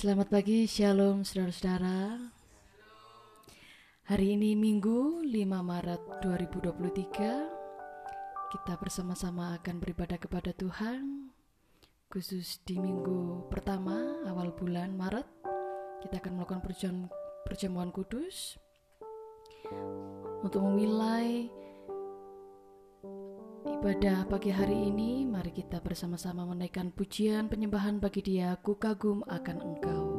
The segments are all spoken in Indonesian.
Selamat pagi, Shalom saudara-saudara. Hari ini Minggu 5 Maret 2023 Kita bersama-sama akan beribadah kepada Tuhan Khusus di minggu pertama awal bulan Maret Kita akan melakukan perjamuan, kudus Untuk memilai Ibadah pagi hari ini, mari kita bersama-sama menaikkan pujian penyembahan bagi Dia. Ku kagum akan Engkau.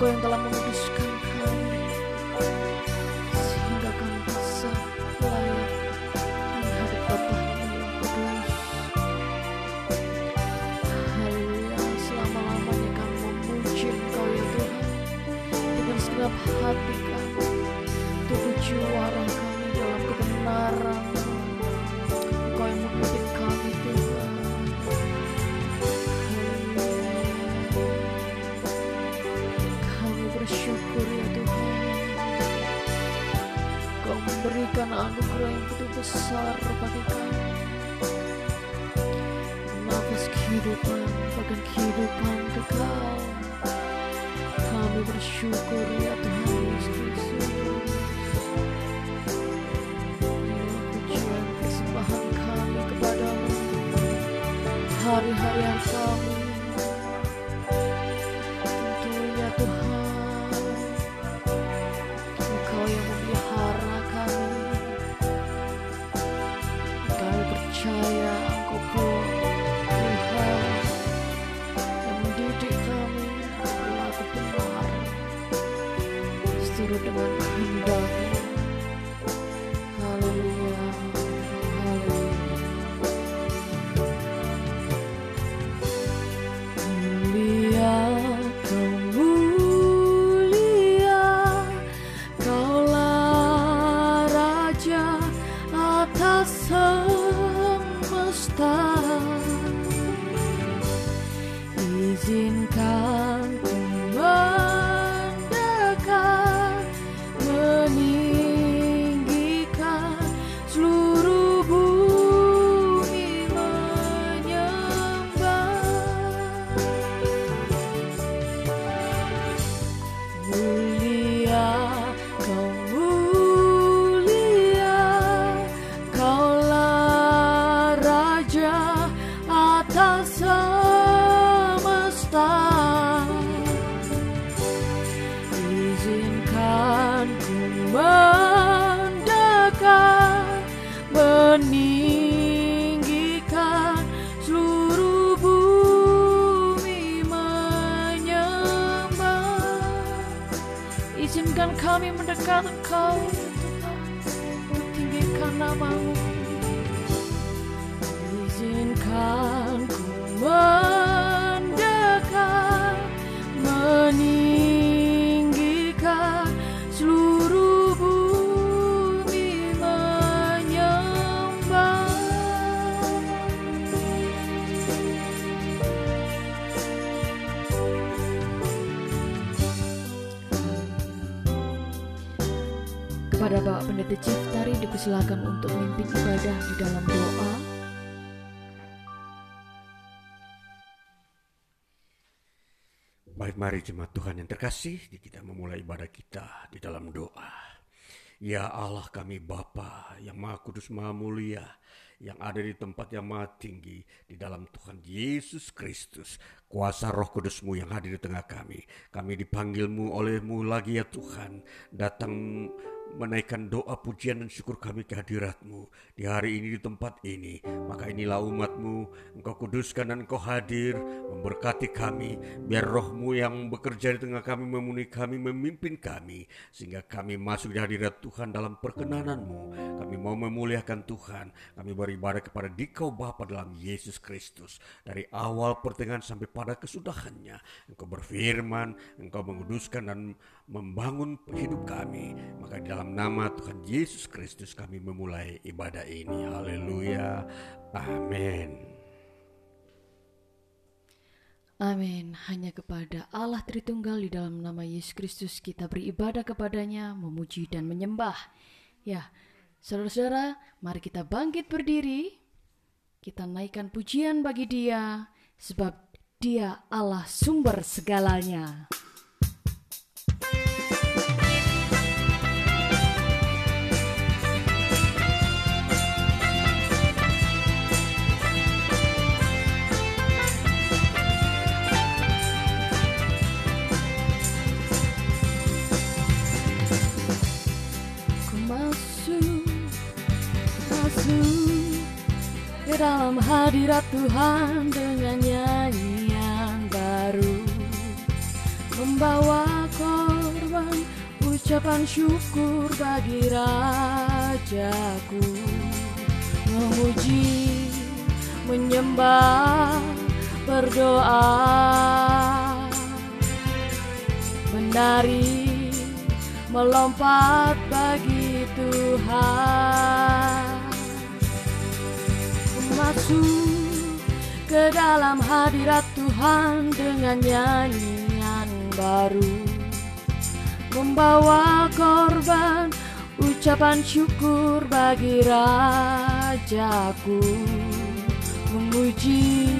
Engkau yang telah menguduskan kami sehingga kami bisa layak menghadap Bapa-Mu yang kudus. Haleluya, selama-lamanya kami memuji Engkau ya Tuhan dengan segenap hati kami, tubuh jiwa roh Kau memberikan anugerah yang begitu besar bagi kami. Nafas kehidupan bahkan kehidupan kekal Kami bersyukur ya Tuhan Yesus Kristus. Persembahan kami kepadamu. Hari-hari yang Welcome. Izinkan kami mendekat Engkau Untuk tinggikan namamu. Izinkan ku Pendeta Ciftari dipersilakan untuk memimpin ibadah di dalam doa. Baik mari jemaat Tuhan yang terkasih, kita memulai ibadah kita di dalam doa. Ya Allah kami Bapa yang Maha Kudus Maha Mulia, yang ada di tempat yang maha tinggi di dalam Tuhan Yesus Kristus. Kuasa roh kudusmu yang hadir di tengah kami. Kami dipanggilmu olehmu lagi ya Tuhan. Datang menaikkan doa pujian dan syukur kami ke hadiratmu di hari ini di tempat ini. Maka inilah umatmu, engkau kuduskan dan engkau hadir, memberkati kami, biar rohmu yang bekerja di tengah kami, memenuhi kami, memimpin kami, sehingga kami masuk di hadirat Tuhan dalam perkenananmu. Kami mau memuliakan Tuhan, kami beribadah kepada dikau Bapa dalam Yesus Kristus. Dari awal pertengahan sampai pada kesudahannya, engkau berfirman, engkau menguduskan dan membangun hidup kami. Maka dalam nama Tuhan Yesus Kristus kami memulai ibadah ini. Haleluya. Amin. Amin. Hanya kepada Allah Tritunggal di dalam nama Yesus Kristus kita beribadah kepadanya, memuji dan menyembah. Ya, saudara-saudara, mari kita bangkit berdiri. Kita naikkan pujian bagi dia, sebab dia Allah sumber segalanya. Masuk ke dalam hadirat Tuhan dengan nyanyian baru. Membawa korban ucapan syukur bagi rajaku. Memuji menyembah berdoa. Menari melompat bagi Tuhan masuk ke dalam hadirat Tuhan dengan nyanyian baru. Membawa korban ucapan syukur bagi rajaku. Memuji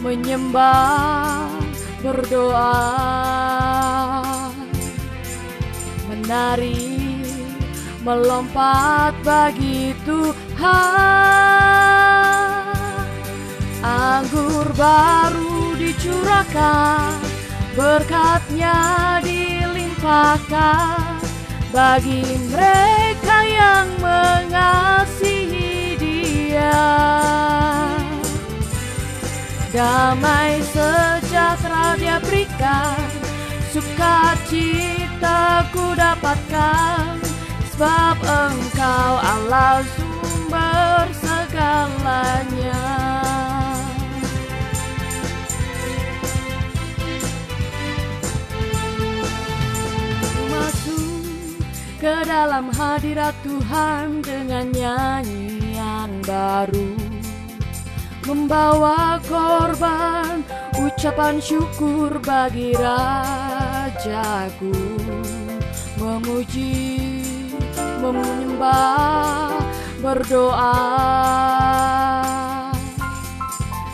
menyembah berdoa. Menari melompat bagi Tuhan anggur baru dicurahkan berkatnya dilimpahkan bagi mereka yang mengasihi dia. Damai sejahtera dia berikan sukacita ku dapatkan. Sebab engkau Allah sumber segalanya ke dalam hadirat Tuhan dengan nyanyian baru. Membawa korban ucapan syukur bagi rajaku. Memuji menyembah berdoa.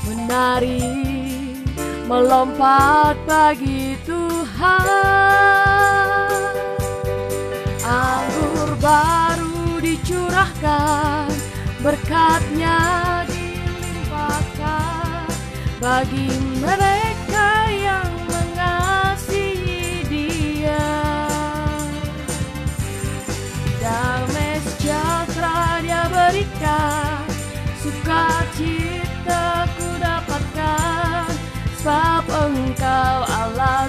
Menari melompat bagi Tuhan anggur baru dicurahkan berkatnya dilimpahkan bagi mereka yang mengasihi dia. Damai sejahtera dia berikan sukacita ku dapatkan. Sebab engkau Allah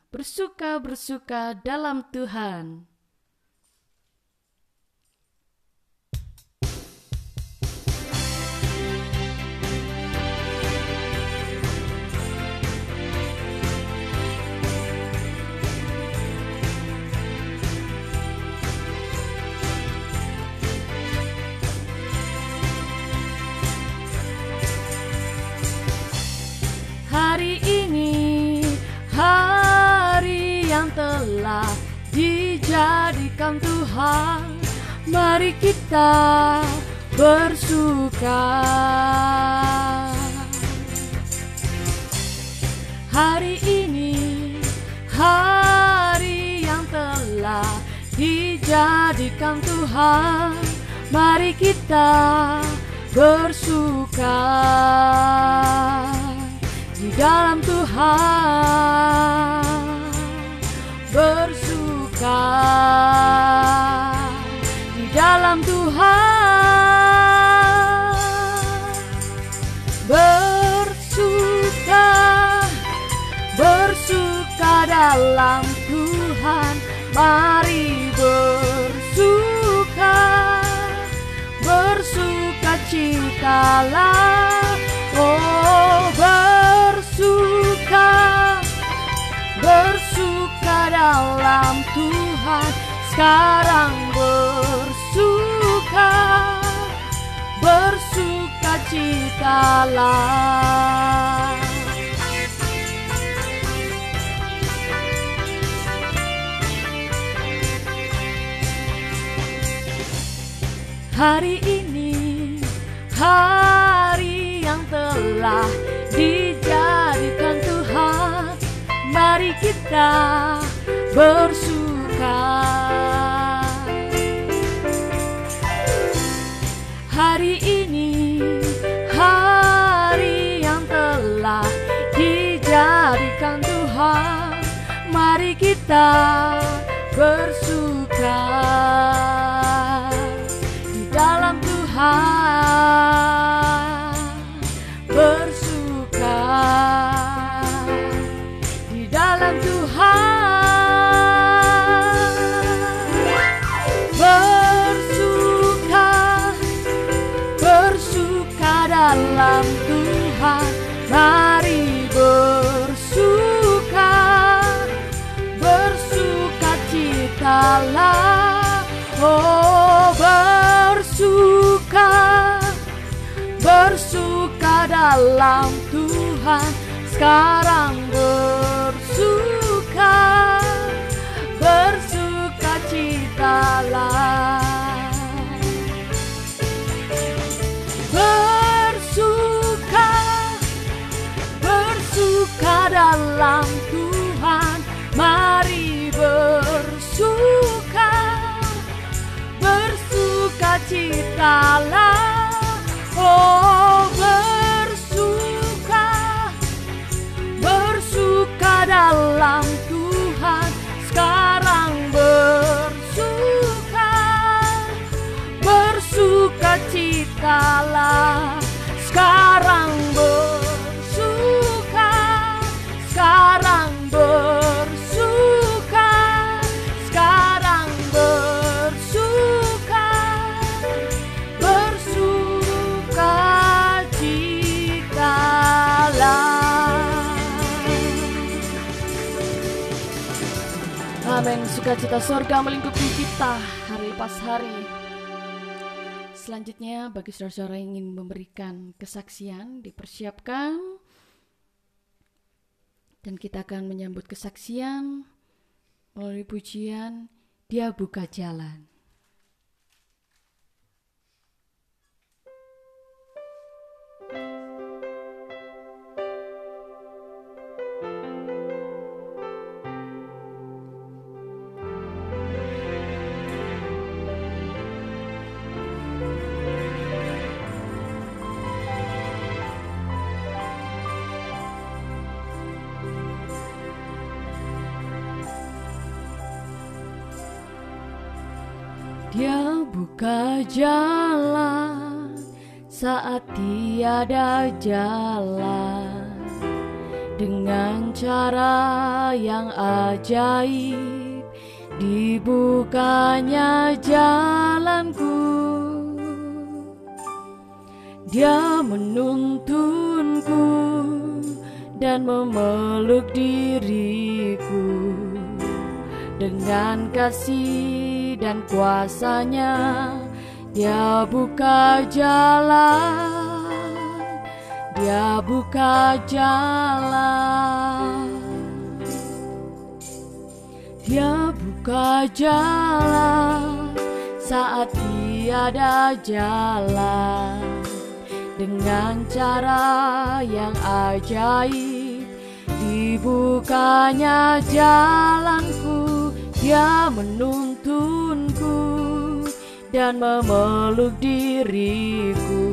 Bersuka bersuka dalam Tuhan. Hari ini yang telah dijadikan Tuhan. Mari kita bersuka. Hari ini hari yang telah dijadikan Tuhan. Mari kita bersuka. Di dalam Tuhan sekarang bersuka bersuka citalah Hari ini hari yang telah dijadikan Tuhan. Mari kita bersuka Hari ini hari yang telah dijadikan Tuhan. Mari kita bersuka dalam Tuhan sekarang bersuka bersuka citalah bersuka bersuka dalam Tuhan mari bersuka bersuka citalah bersuka sukacita sorga melingkupi kita hari lepas hari. Selanjutnya bagi saudara-saudara yang ingin memberikan kesaksian dipersiapkan. Dan kita akan menyambut kesaksian melalui pujian. Dia buka jalan. Dia jalan saat tiada jalan. Dengan cara yang ajaib dibukanya jalanku. Dia menuntunku dan memeluk diriku. Dengan kasih dan kuasanya dia buka jalan dia buka jalan. Dia buka jalan saat tiada jalan. Dengan cara yang ajaib dibukanya jalanku dia menuntunku dan memeluk diriku.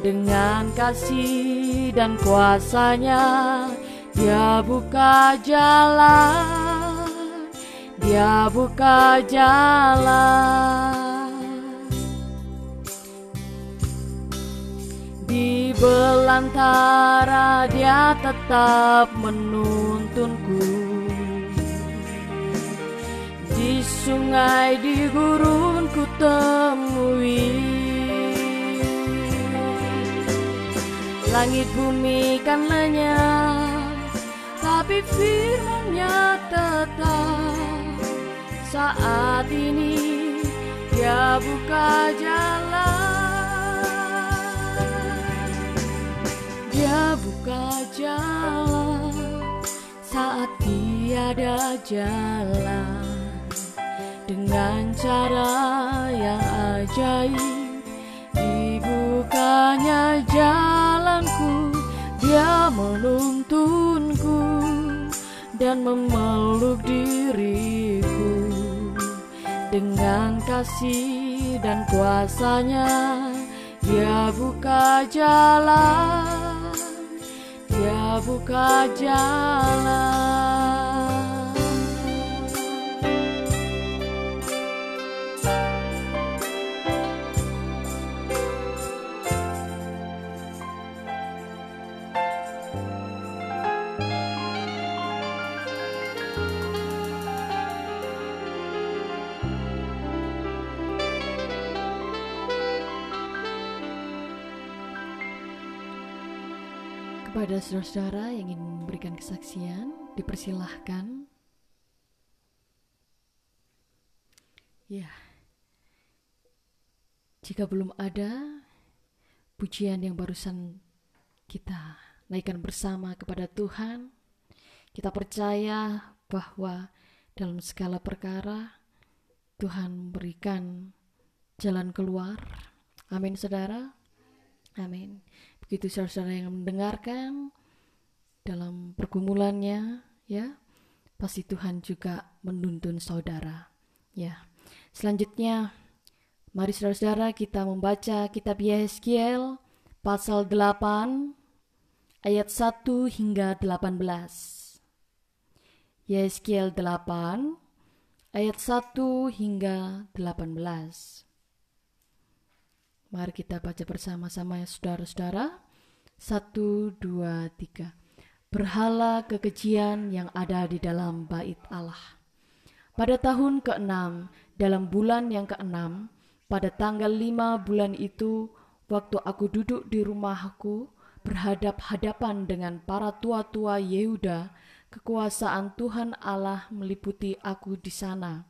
Dengan kasih dan kuasanya Dia buka jalan. Dia buka jalan. Di belantara dia tetap menuntunku di sungai di gurun ku temui. Langit bumi kan lenyap Tapi firmannya tetap. Saat ini dia buka jalan. Dia buka jalan Saat tiada jalan dengan cara yang ajaib. Dibukanya jalanku dia menuntunku dan memeluk diriku. Dengan kasih dan kuasanya dia buka jalan dia buka jalan Kepada saudara-saudara yang ingin memberikan kesaksian, dipersilahkan. Ya, jika belum ada pujian yang barusan kita naikkan bersama kepada Tuhan, kita percaya bahwa dalam segala perkara Tuhan memberikan jalan keluar. Amin, saudara. Amin. Begitu saudara-saudara yang mendengarkan dalam pergumulannya, ya, pasti Tuhan juga menuntun saudara. Ya. Selanjutnya, mari saudara-saudara kita membaca kitab Yeskiel pasal 8 ayat 1 hingga 18. Yeskiel 8 ayat 1 hingga 18. Mari kita baca bersama-sama ya saudara-saudara. Satu, dua, tiga. Berhala kekejian yang ada di dalam bait Allah. Pada tahun keenam, dalam bulan yang keenam, pada tanggal lima bulan itu, waktu aku duduk di rumahku, berhadap-hadapan dengan para tua-tua Yehuda, kekuasaan Tuhan Allah meliputi aku di sana.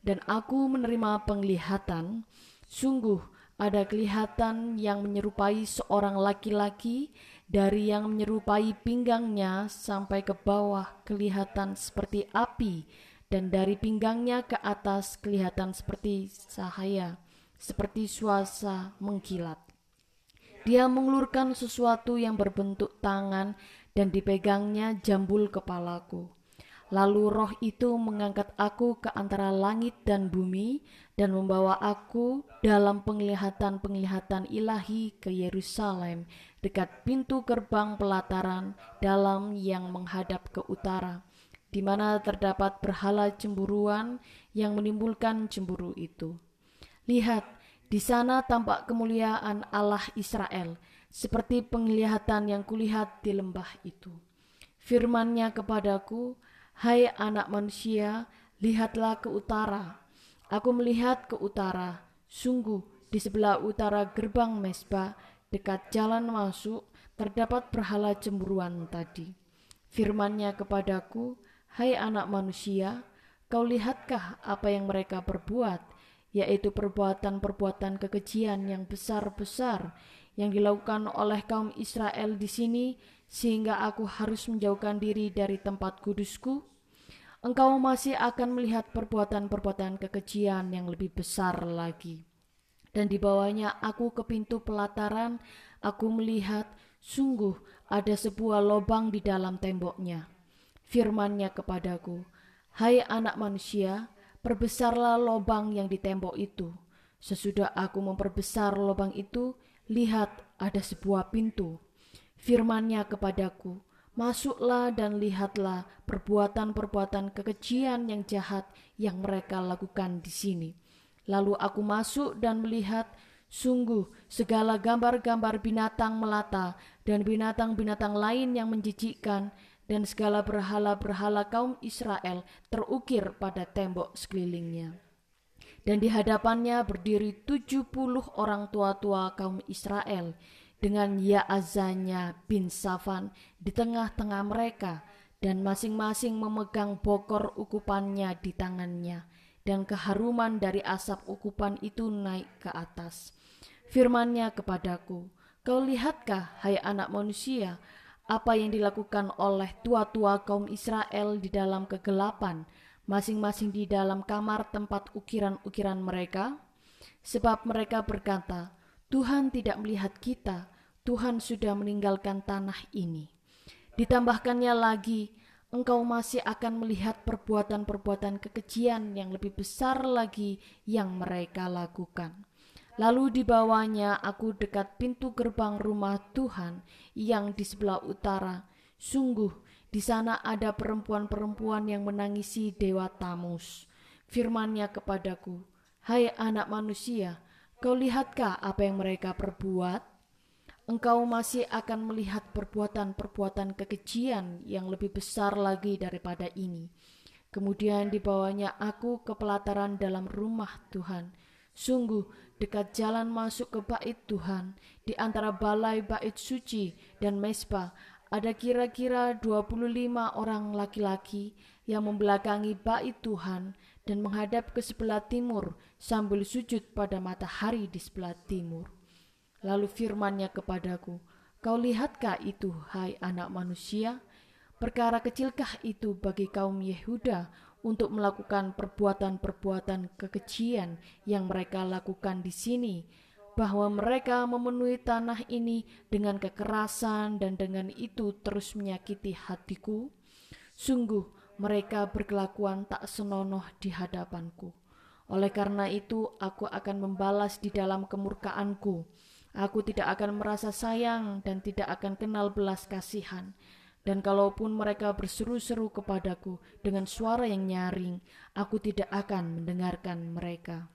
Dan aku menerima penglihatan, sungguh ada kelihatan yang menyerupai seorang laki-laki dari yang menyerupai pinggangnya sampai ke bawah kelihatan seperti api dan dari pinggangnya ke atas kelihatan seperti cahaya seperti suasa mengkilat. Dia mengulurkan sesuatu yang berbentuk tangan dan dipegangnya jambul kepalaku Lalu roh itu mengangkat aku ke antara langit dan bumi dan membawa aku dalam penglihatan-penglihatan ilahi ke Yerusalem dekat pintu gerbang pelataran dalam yang menghadap ke utara di mana terdapat berhala cemburuan yang menimbulkan cemburu itu. Lihat, di sana tampak kemuliaan Allah Israel seperti penglihatan yang kulihat di lembah itu. Firman-Nya kepadaku, Hai anak manusia, lihatlah ke utara. Aku melihat ke utara. Sungguh, di sebelah utara gerbang mesbah, dekat jalan masuk, terdapat berhala cemburuan tadi. Firmannya kepadaku, Hai anak manusia, kau lihatkah apa yang mereka perbuat, yaitu perbuatan-perbuatan kekejian yang besar-besar yang dilakukan oleh kaum Israel di sini sehingga aku harus menjauhkan diri dari tempat kudusku, engkau masih akan melihat perbuatan-perbuatan kekejian yang lebih besar lagi. Dan di bawahnya aku ke pintu pelataran, aku melihat sungguh ada sebuah lubang di dalam temboknya. Firmannya kepadaku, Hai anak manusia, perbesarlah lubang yang di tembok itu. Sesudah aku memperbesar lubang itu, lihat ada sebuah pintu Firman-Nya kepadaku, Masuklah dan lihatlah perbuatan-perbuatan kekejian yang jahat yang mereka lakukan di sini. Lalu aku masuk dan melihat sungguh segala gambar-gambar binatang melata dan binatang-binatang lain yang menjijikkan dan segala berhala-berhala kaum Israel terukir pada tembok sekelilingnya. Dan di hadapannya berdiri tujuh puluh orang tua-tua kaum Israel dengan Yaazanya bin Safan di tengah-tengah mereka dan masing-masing memegang bokor ukupannya di tangannya dan keharuman dari asap ukupan itu naik ke atas. Firmannya kepadaku, kau lihatkah hai anak manusia apa yang dilakukan oleh tua-tua kaum Israel di dalam kegelapan, masing-masing di dalam kamar tempat ukiran-ukiran mereka? Sebab mereka berkata, Tuhan tidak melihat kita, Tuhan sudah meninggalkan tanah ini. Ditambahkannya lagi, engkau masih akan melihat perbuatan-perbuatan kekejian yang lebih besar lagi yang mereka lakukan. Lalu dibawanya aku dekat pintu gerbang rumah Tuhan yang di sebelah utara. Sungguh, di sana ada perempuan-perempuan yang menangisi Dewa Tamus. Firmannya kepadaku, Hai anak manusia, kau lihatkah apa yang mereka perbuat? engkau masih akan melihat perbuatan-perbuatan kekejian yang lebih besar lagi daripada ini. Kemudian dibawanya aku ke pelataran dalam rumah Tuhan. Sungguh dekat jalan masuk ke bait Tuhan, di antara balai bait suci dan mesbah, ada kira-kira 25 orang laki-laki yang membelakangi bait Tuhan dan menghadap ke sebelah timur sambil sujud pada matahari di sebelah timur. Lalu firmannya kepadaku, Kau lihatkah itu, hai anak manusia? Perkara kecilkah itu bagi kaum Yehuda untuk melakukan perbuatan-perbuatan kekejian yang mereka lakukan di sini, bahwa mereka memenuhi tanah ini dengan kekerasan dan dengan itu terus menyakiti hatiku? Sungguh, mereka berkelakuan tak senonoh di hadapanku. Oleh karena itu, aku akan membalas di dalam kemurkaanku Aku tidak akan merasa sayang dan tidak akan kenal belas kasihan. Dan kalaupun mereka berseru-seru kepadaku dengan suara yang nyaring, aku tidak akan mendengarkan mereka.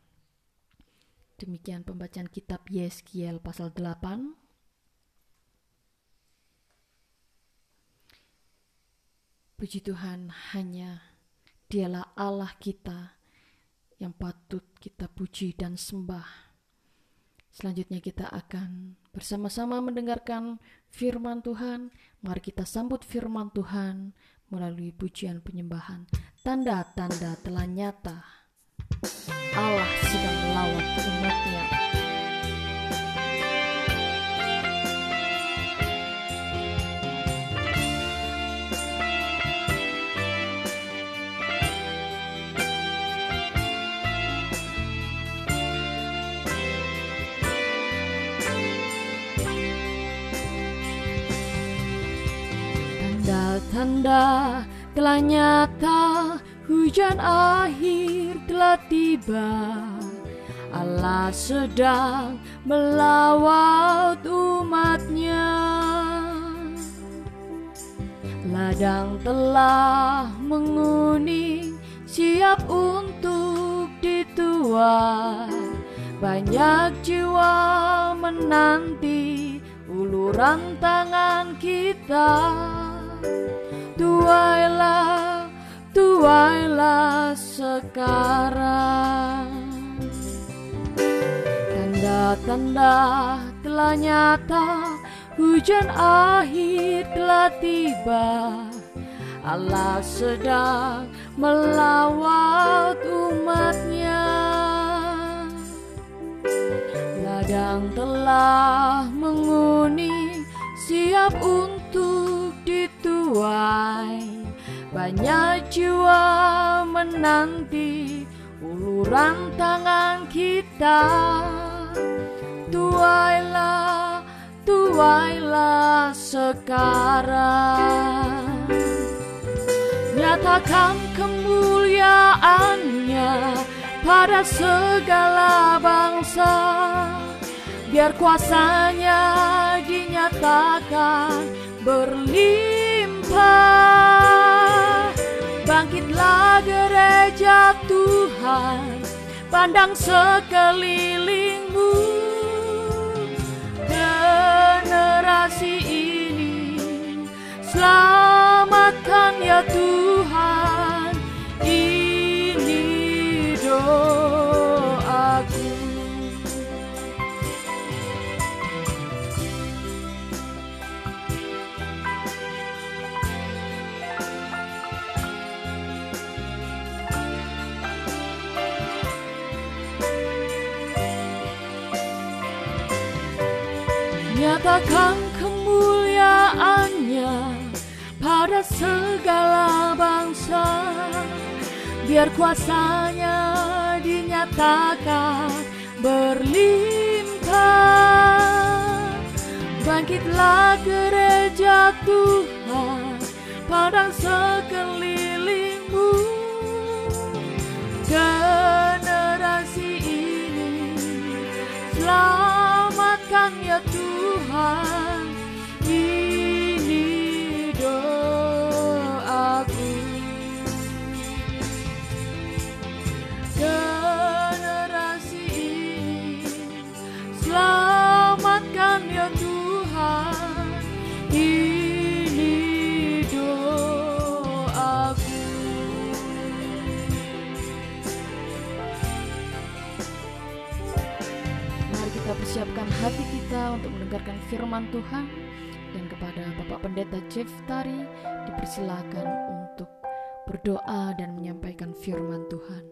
Demikian pembacaan kitab Yeskiel pasal 8. Puji Tuhan, hanya Dialah Allah kita yang patut kita puji dan sembah. Selanjutnya kita akan bersama-sama mendengarkan firman Tuhan. Mari kita sambut firman Tuhan melalui pujian penyembahan. Tanda-tanda telah nyata. Allah sedang melawat umatnya. Tanda telah nyata Hujan akhir telah tiba. Allah sedang melawat umatnya. Ladang telah menguning Siap untuk dituai. Banyak jiwa menanti Uluran tangan kita Tuailah, tuailah sekarang. Tanda-tanda telah nyata Hujan akhir telah tiba. Allah sedang melawat umatnya. Ladang telah menguning siap untuk dituai Banyak jiwa menanti uluran tangan kita. Tuailah, tuailah sekarang. Nyatakan kemuliaannya pada segala bangsa. Biar kuasanya dinyatakan takkan berlimpah Bangkitlah gereja Tuhan Pandang sekelilingmu. Generasi ini Selamatkan ya Tuhan pada segala bangsa Biar kuasanya dinyatakan berlimpah. Bangkitlah gereja Tuhan pada sekelilingmu. Generasi ini selamatkan ya Tuhan untuk mendengarkan firman Tuhan dan kepada Bapak Pendeta Jeff Tari dipersilakan untuk berdoa dan menyampaikan firman Tuhan.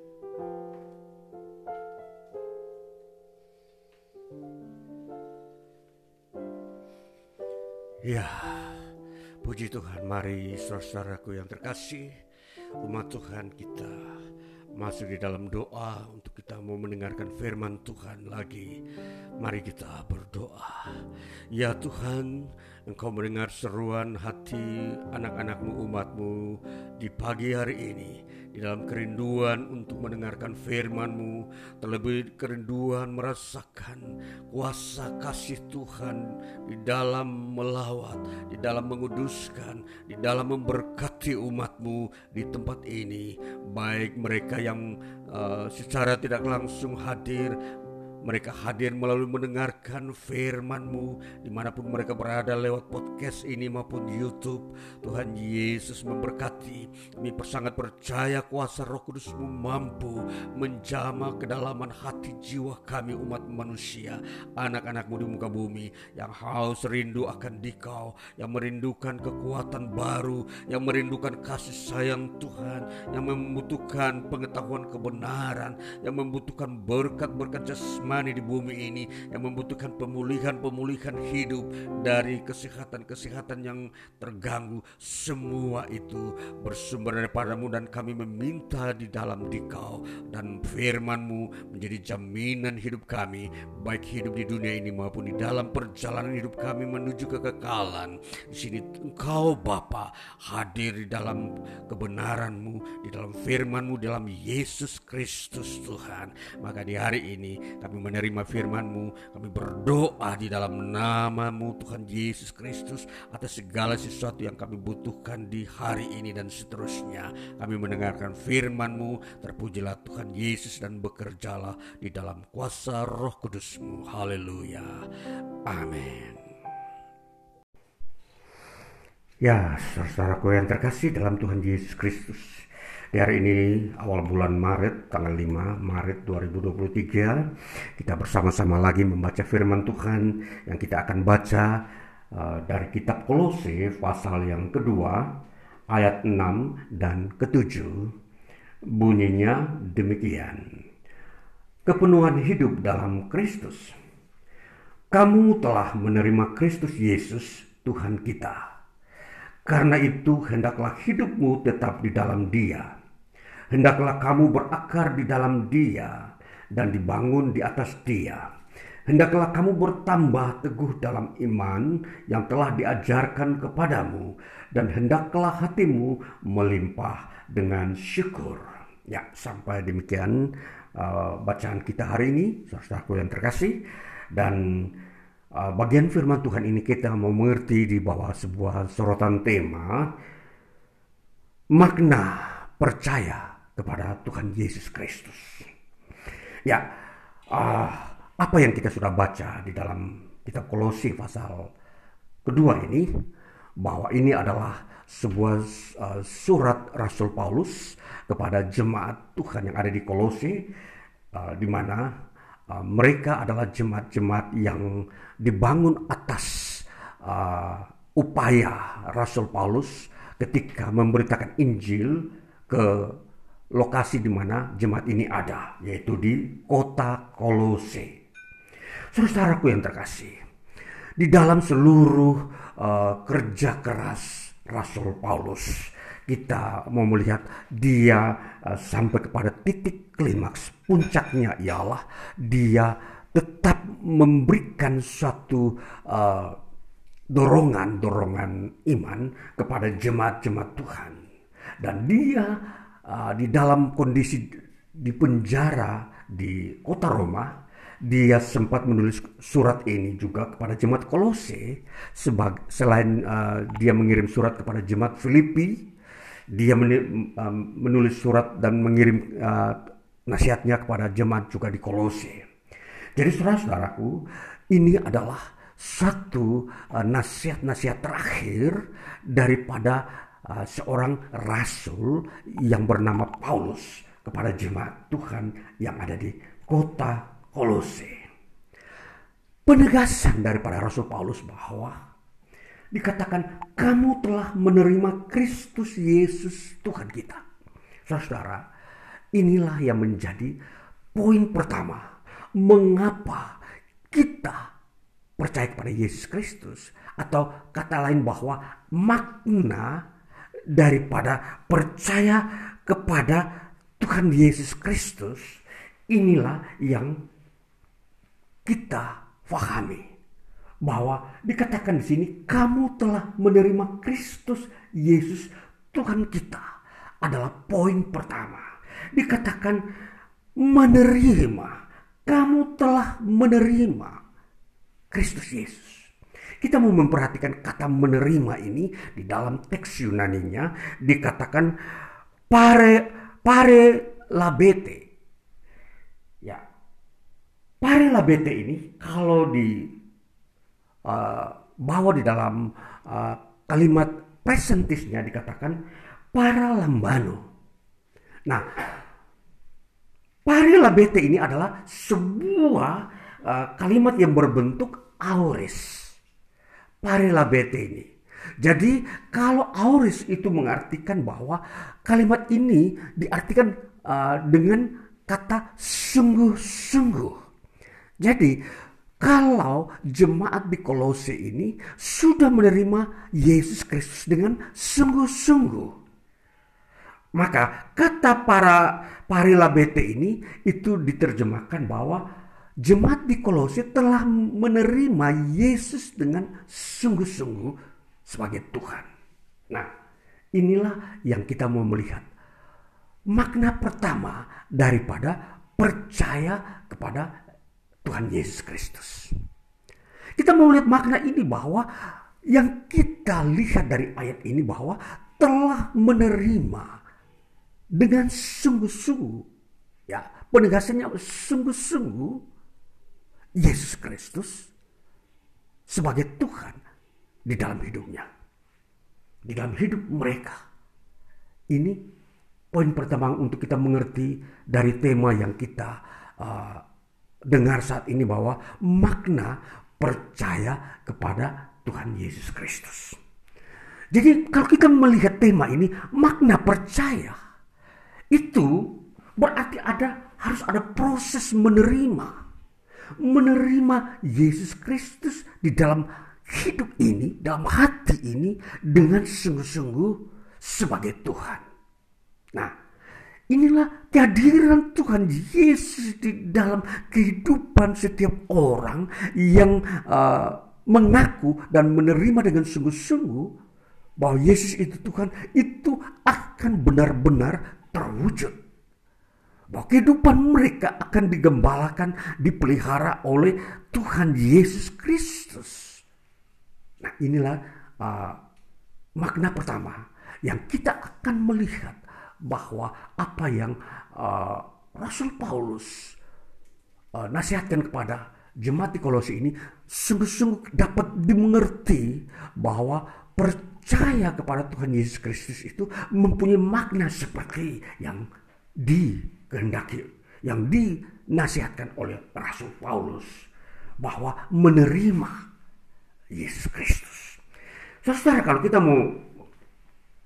Ya, puji Tuhan. Mari saudaraku yang terkasih, umat Tuhan kita masuk di dalam doa untuk kita mau mendengarkan firman Tuhan lagi. Mari kita berdoa. Ya Tuhan, Engkau mendengar seruan hati anak-anakmu umatmu di pagi hari ini di dalam kerinduan untuk mendengarkan firman-Mu, terlebih kerinduan merasakan kuasa kasih Tuhan di dalam melawat, di dalam menguduskan, di dalam memberkati umat-Mu di tempat ini, baik mereka yang uh, secara tidak langsung hadir mereka hadir melalui mendengarkan firman-Mu di mana pun mereka berada lewat podcast ini maupun YouTube. Tuhan Yesus memberkati. Kami sangat percaya kuasa roh kudus-Mu mampu menjama kedalaman hati jiwa kami umat manusia. Anak-anakmu di muka bumi yang haus rindu akan dikau. Yang merindukan kekuatan baru. Yang merindukan kasih sayang Tuhan. Yang membutuhkan pengetahuan kebenaran. Yang membutuhkan berkat-berkat jasmani jasmani di bumi ini yang membutuhkan pemulihan-pemulihan hidup dari kesehatan-kesehatan yang terganggu. Semua itu bersumber daripadamu dan kami meminta di dalam dikau. Dan firmanmu menjadi jaminan hidup kami baik hidup di dunia ini maupun di dalam perjalanan hidup kami menuju kekekalan. Di sini engkau Bapa hadir di dalam kebenaranmu di dalam firmanmu dalam Yesus Kristus Tuhan. Maka di hari ini kami menerima firman-Mu. Kami berdoa di dalam nama-Mu Tuhan Yesus Kristus atas segala sesuatu yang kami butuhkan di hari ini dan seterusnya. Kami mendengarkan firman-Mu. Terpujilah Tuhan Yesus dan bekerjalah di dalam kuasa roh kudus-Mu. Haleluya. Amin. Ya, saudaraku yang terkasih dalam Tuhan Yesus Kristus. Di hari ini awal bulan Maret tanggal 5 Maret 2023 kita bersama-sama lagi membaca firman Tuhan yang kita akan baca uh, dari kitab Kolose pasal yang kedua ayat 6 dan ketujuh. Bunyinya demikian. Kepenuhan hidup dalam Kristus. Kamu telah menerima Kristus Yesus Tuhan kita. Karena itu hendaklah hidupmu tetap di dalam dia Hendaklah kamu berakar di dalam dia dan dibangun di atas dia. Hendaklah kamu bertambah teguh dalam iman yang telah diajarkan kepadamu dan hendaklah hatimu melimpah dengan syukur. Ya, sampai demikian uh, bacaan kita hari ini, saudaraku yang terkasih. Dan uh, bagian firman Tuhan ini kita mau mengerti di bawah sebuah sorotan tema makna percaya kepada Tuhan Yesus Kristus. Ya, uh, apa yang kita sudah baca di dalam kitab Kolose pasal kedua ini bahwa ini adalah sebuah uh, surat Rasul Paulus kepada jemaat Tuhan yang ada di Kolose uh, di mana uh, mereka adalah jemaat-jemaat yang dibangun atas uh, upaya Rasul Paulus ketika memberitakan Injil ke lokasi di mana jemaat ini ada, yaitu di kota Kolose. Saudaraku yang terkasih, di dalam seluruh uh, kerja keras Rasul Paulus, kita mau melihat dia uh, sampai kepada titik klimaks puncaknya ialah dia tetap memberikan suatu uh, dorongan-dorongan iman kepada jemaat-jemaat Tuhan dan dia uh, di dalam kondisi di penjara di kota Roma, dia sempat menulis surat ini juga kepada jemaat Kolose. Sebag, selain uh, dia mengirim surat kepada jemaat Filipi, dia uh, menulis surat dan mengirim uh, nasihatnya kepada jemaat juga di Kolose. Jadi saudara-saudaraku, ini adalah satu uh, nasihat-nasihat terakhir daripada uh, seorang rasul yang bernama Paulus kepada jemaat Tuhan yang ada di kota Kolose. Penegasan daripada Rasul Paulus bahwa dikatakan kamu telah menerima Kristus Yesus Tuhan kita. Saudara, inilah yang menjadi poin pertama. Mengapa kita percaya kepada Yesus Kristus atau kata lain bahwa makna daripada percaya kepada Tuhan Yesus Kristus inilah yang kita fahami bahwa dikatakan di sini kamu telah menerima Kristus Yesus Tuhan kita adalah poin pertama. Dikatakan menerima, kamu telah menerima Kristus Yesus. Kita mau memperhatikan kata menerima ini di dalam teks Yunaninya dikatakan pare pare labete. Ya. Pare labete ini kalau di uh, bawa di dalam uh, kalimat presentisnya dikatakan para lambano. Nah, pare labete ini adalah sebuah uh, kalimat yang berbentuk auris parilabete ini. Jadi kalau auris itu mengartikan bahwa kalimat ini diartikan uh, dengan kata sungguh-sungguh. Jadi kalau jemaat di Kolose ini sudah menerima Yesus Kristus dengan sungguh-sungguh. Maka kata para parilabete ini itu diterjemahkan bahwa jemaat di Kolose telah menerima Yesus dengan sungguh-sungguh sebagai Tuhan. Nah, inilah yang kita mau melihat. Makna pertama daripada percaya kepada Tuhan Yesus Kristus. Kita mau lihat makna ini bahwa yang kita lihat dari ayat ini bahwa telah menerima dengan sungguh-sungguh ya penegasannya sungguh-sungguh Yesus Kristus sebagai Tuhan di dalam hidupnya. Di dalam hidup mereka. Ini poin pertama untuk kita mengerti dari tema yang kita uh, dengar saat ini bahwa makna percaya kepada Tuhan Yesus Kristus. Jadi kalau kita melihat tema ini, makna percaya itu berarti ada harus ada proses menerima menerima Yesus Kristus di dalam hidup ini, dalam hati ini dengan sungguh-sungguh sebagai Tuhan. Nah, inilah kehadiran Tuhan Yesus di dalam kehidupan setiap orang yang uh, mengaku dan menerima dengan sungguh-sungguh bahwa Yesus itu Tuhan itu akan benar-benar terwujud. Bahwa kehidupan mereka akan digembalakan, dipelihara oleh Tuhan Yesus Kristus. Nah, inilah uh, makna pertama yang kita akan melihat bahwa apa yang uh, Rasul Paulus uh, nasihatkan kepada jemaat di Kolose ini sungguh-sungguh dapat dimengerti bahwa percaya kepada Tuhan Yesus Kristus itu mempunyai makna seperti yang dikehendaki, yang dinasihatkan oleh Rasul Paulus bahwa menerima Yesus Kristus. Saudara, kalau kita mau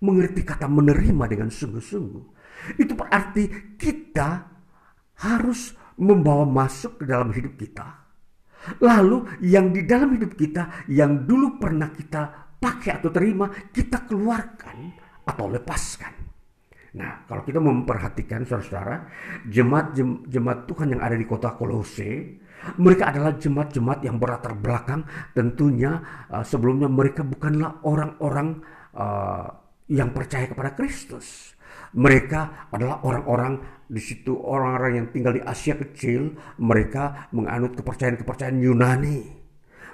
mengerti kata menerima dengan sungguh-sungguh, itu berarti kita harus membawa masuk ke dalam hidup kita Lalu yang di dalam hidup kita yang dulu pernah kita pakai atau terima, kita keluarkan atau lepaskan. Nah, kalau kita memperhatikan saudara-saudara, jemaat jemaat Tuhan yang ada di kota Kolose, mereka adalah jemaat-jemaat yang berlatar belakang tentunya uh, sebelumnya mereka bukanlah orang-orang uh, yang percaya kepada Kristus. Mereka adalah orang-orang di situ orang-orang yang tinggal di Asia kecil, mereka menganut kepercayaan-kepercayaan Yunani.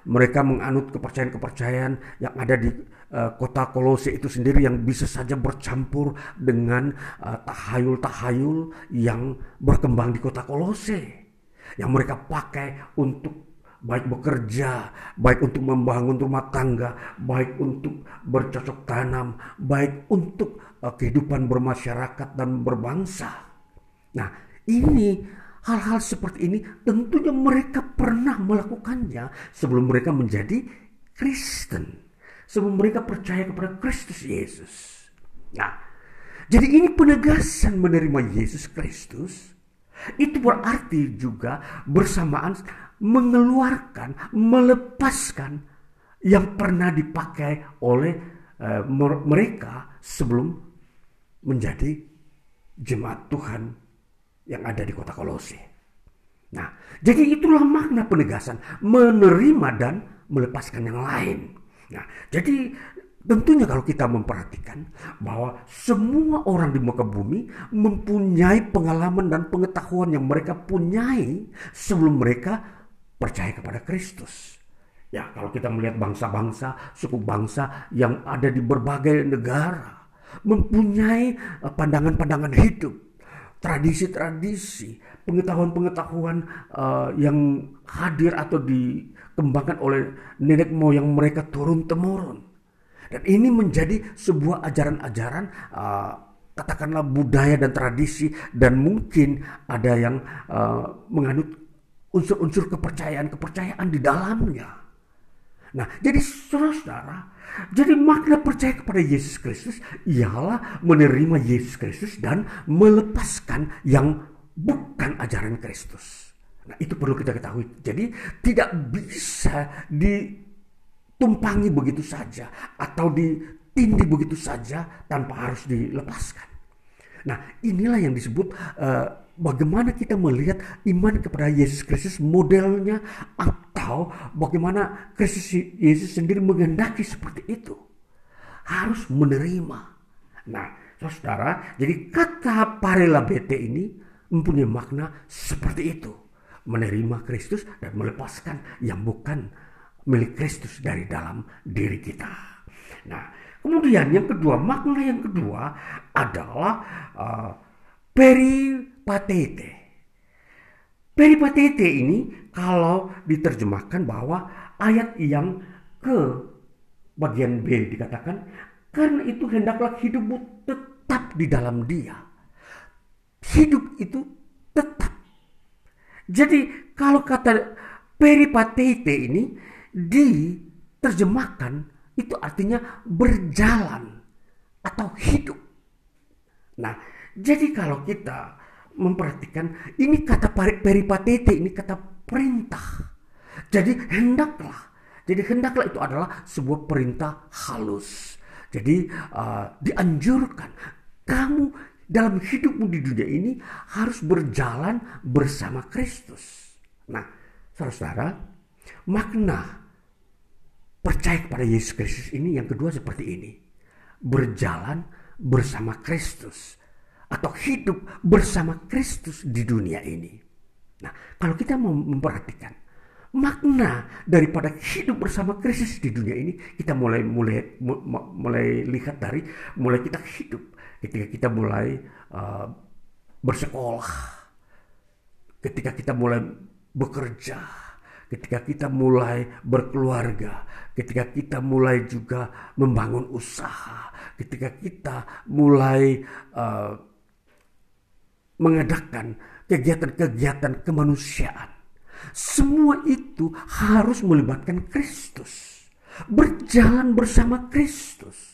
Mereka menganut kepercayaan-kepercayaan yang ada di uh, kota Kolose itu sendiri yang bisa saja bercampur dengan uh, tahayul-tahayul yang berkembang di kota Kolose. Yang mereka pakai untuk baik bekerja, baik untuk membangun rumah tangga, baik untuk bercocok tanam, baik untuk uh, kehidupan bermasyarakat dan berbangsa. Nah, ini hal-hal seperti ini tentunya mereka pernah melakukannya sebelum mereka menjadi Kristen, sebelum mereka percaya kepada Kristus Yesus. Nah, jadi ini penegasan menerima Yesus Kristus itu berarti juga bersamaan mengeluarkan, melepaskan yang pernah dipakai oleh uh, mereka sebelum menjadi jemaat Tuhan yang ada di kota Kolose. Nah, jadi itulah makna penegasan menerima dan melepaskan yang lain. Nah, jadi Tentunya kalau kita memperhatikan bahwa semua orang di muka bumi mempunyai pengalaman dan pengetahuan yang mereka punyai sebelum mereka percaya kepada Kristus. Ya, kalau kita melihat bangsa-bangsa, suku bangsa yang ada di berbagai negara mempunyai eh, pandangan-pandangan hidup, tradisi-tradisi, pengetahuan-pengetahuan uh, yang hadir atau dikembangkan oleh nenek moyang mereka turun temurun. Dan ini menjadi sebuah ajaran-ajaran uh, katakanlah budaya dan tradisi dan mungkin ada yang uh, menganut unsur-unsur kepercayaan-kepercayaan di dalamnya. Nah, jadi saudara-saudara, jadi makna percaya kepada Yesus Kristus ialah menerima Yesus Kristus dan melepaskan yang bukan ajaran Kristus. Nah, itu perlu kita ketahui. Jadi tidak bisa ditumpangi begitu saja atau ditindih begitu saja tanpa harus dilepaskan. Nah, inilah yang disebut uh, bagaimana kita melihat iman kepada Yesus Kristus modelnya atau bagaimana Kristus Yesus sendiri menghendaki seperti itu. Harus menerima. Nah, saudara, jadi kata parela bete ini mempunyai makna seperti itu. Menerima Kristus dan melepaskan yang bukan milik Kristus dari dalam diri kita. Nah, kemudian yang kedua, makna yang kedua adalah uh, peripatete. Peripatete ini kalau diterjemahkan bahwa ayat yang ke bagian B dikatakan karena itu hendaklah hidupmu tetap di dalam dia. Hidup itu tetap. Jadi kalau kata peripatete ini diterjemahkan itu artinya berjalan atau hidup. Nah, jadi kalau kita memperhatikan ini kata peripatete ini kata perintah. Jadi hendaklah. Jadi hendaklah itu adalah sebuah perintah halus. Jadi uh, dianjurkan kamu dalam hidupmu di dunia ini harus berjalan bersama Kristus. Nah, saudara-saudara, makna percaya kepada Yesus Kristus ini yang kedua seperti ini. Berjalan bersama Kristus atau hidup bersama Kristus di dunia ini. Nah, kalau kita mau memperhatikan makna daripada hidup bersama Kristus di dunia ini, kita mulai mulai mulai lihat dari mulai kita hidup ketika kita mulai uh, bersekolah, ketika kita mulai bekerja, ketika kita mulai berkeluarga, ketika kita mulai juga membangun usaha, ketika kita mulai uh, mengadakan kegiatan-kegiatan kemanusiaan. Semua itu harus melibatkan Kristus. Berjalan bersama Kristus.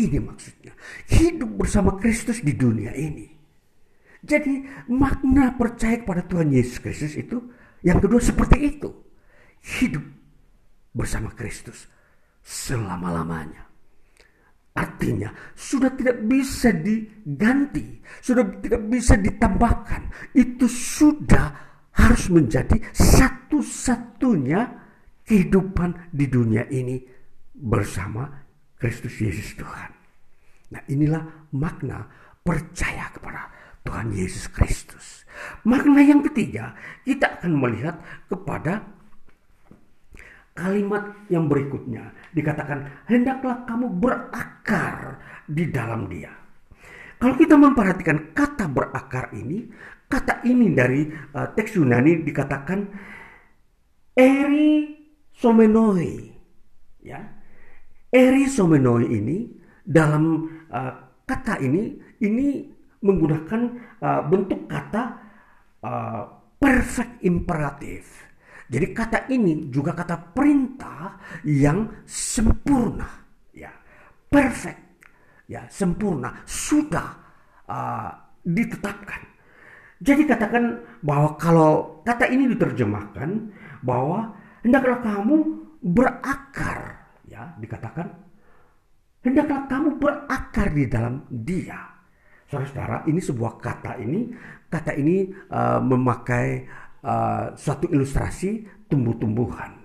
Ini maksudnya. Hidup bersama Kristus di dunia ini. Jadi makna percaya kepada Tuhan Yesus Kristus itu yang kedua seperti itu. Hidup bersama Kristus selama-lamanya. Artinya sudah tidak bisa diganti, sudah tidak bisa ditambahkan. Itu sudah harus menjadi satu-satunya kehidupan di dunia ini bersama Kristus Yesus Tuhan. Nah inilah makna percaya kepada Tuhan Yesus Kristus. Makna yang ketiga, kita akan melihat kepada kalimat yang berikutnya dikatakan hendaklah kamu berakar di dalam dia. Kalau kita memperhatikan kata berakar ini, kata ini dari uh, teks Yunani dikatakan eri somenoi. Ya. Eri somenoi ini dalam uh, kata ini ini menggunakan uh, bentuk kata uh, perfect imperatif jadi kata ini juga kata perintah yang sempurna, ya, perfect, ya, sempurna, sudah uh, ditetapkan. Jadi katakan bahwa kalau kata ini diterjemahkan bahwa hendaklah kamu berakar, dikatakan hendaklah kamu berakar di dalam Dia. Saudara-saudara, ini sebuah kata ini, kata ini uh, memakai uh, suatu ilustrasi tumbuh-tumbuhan.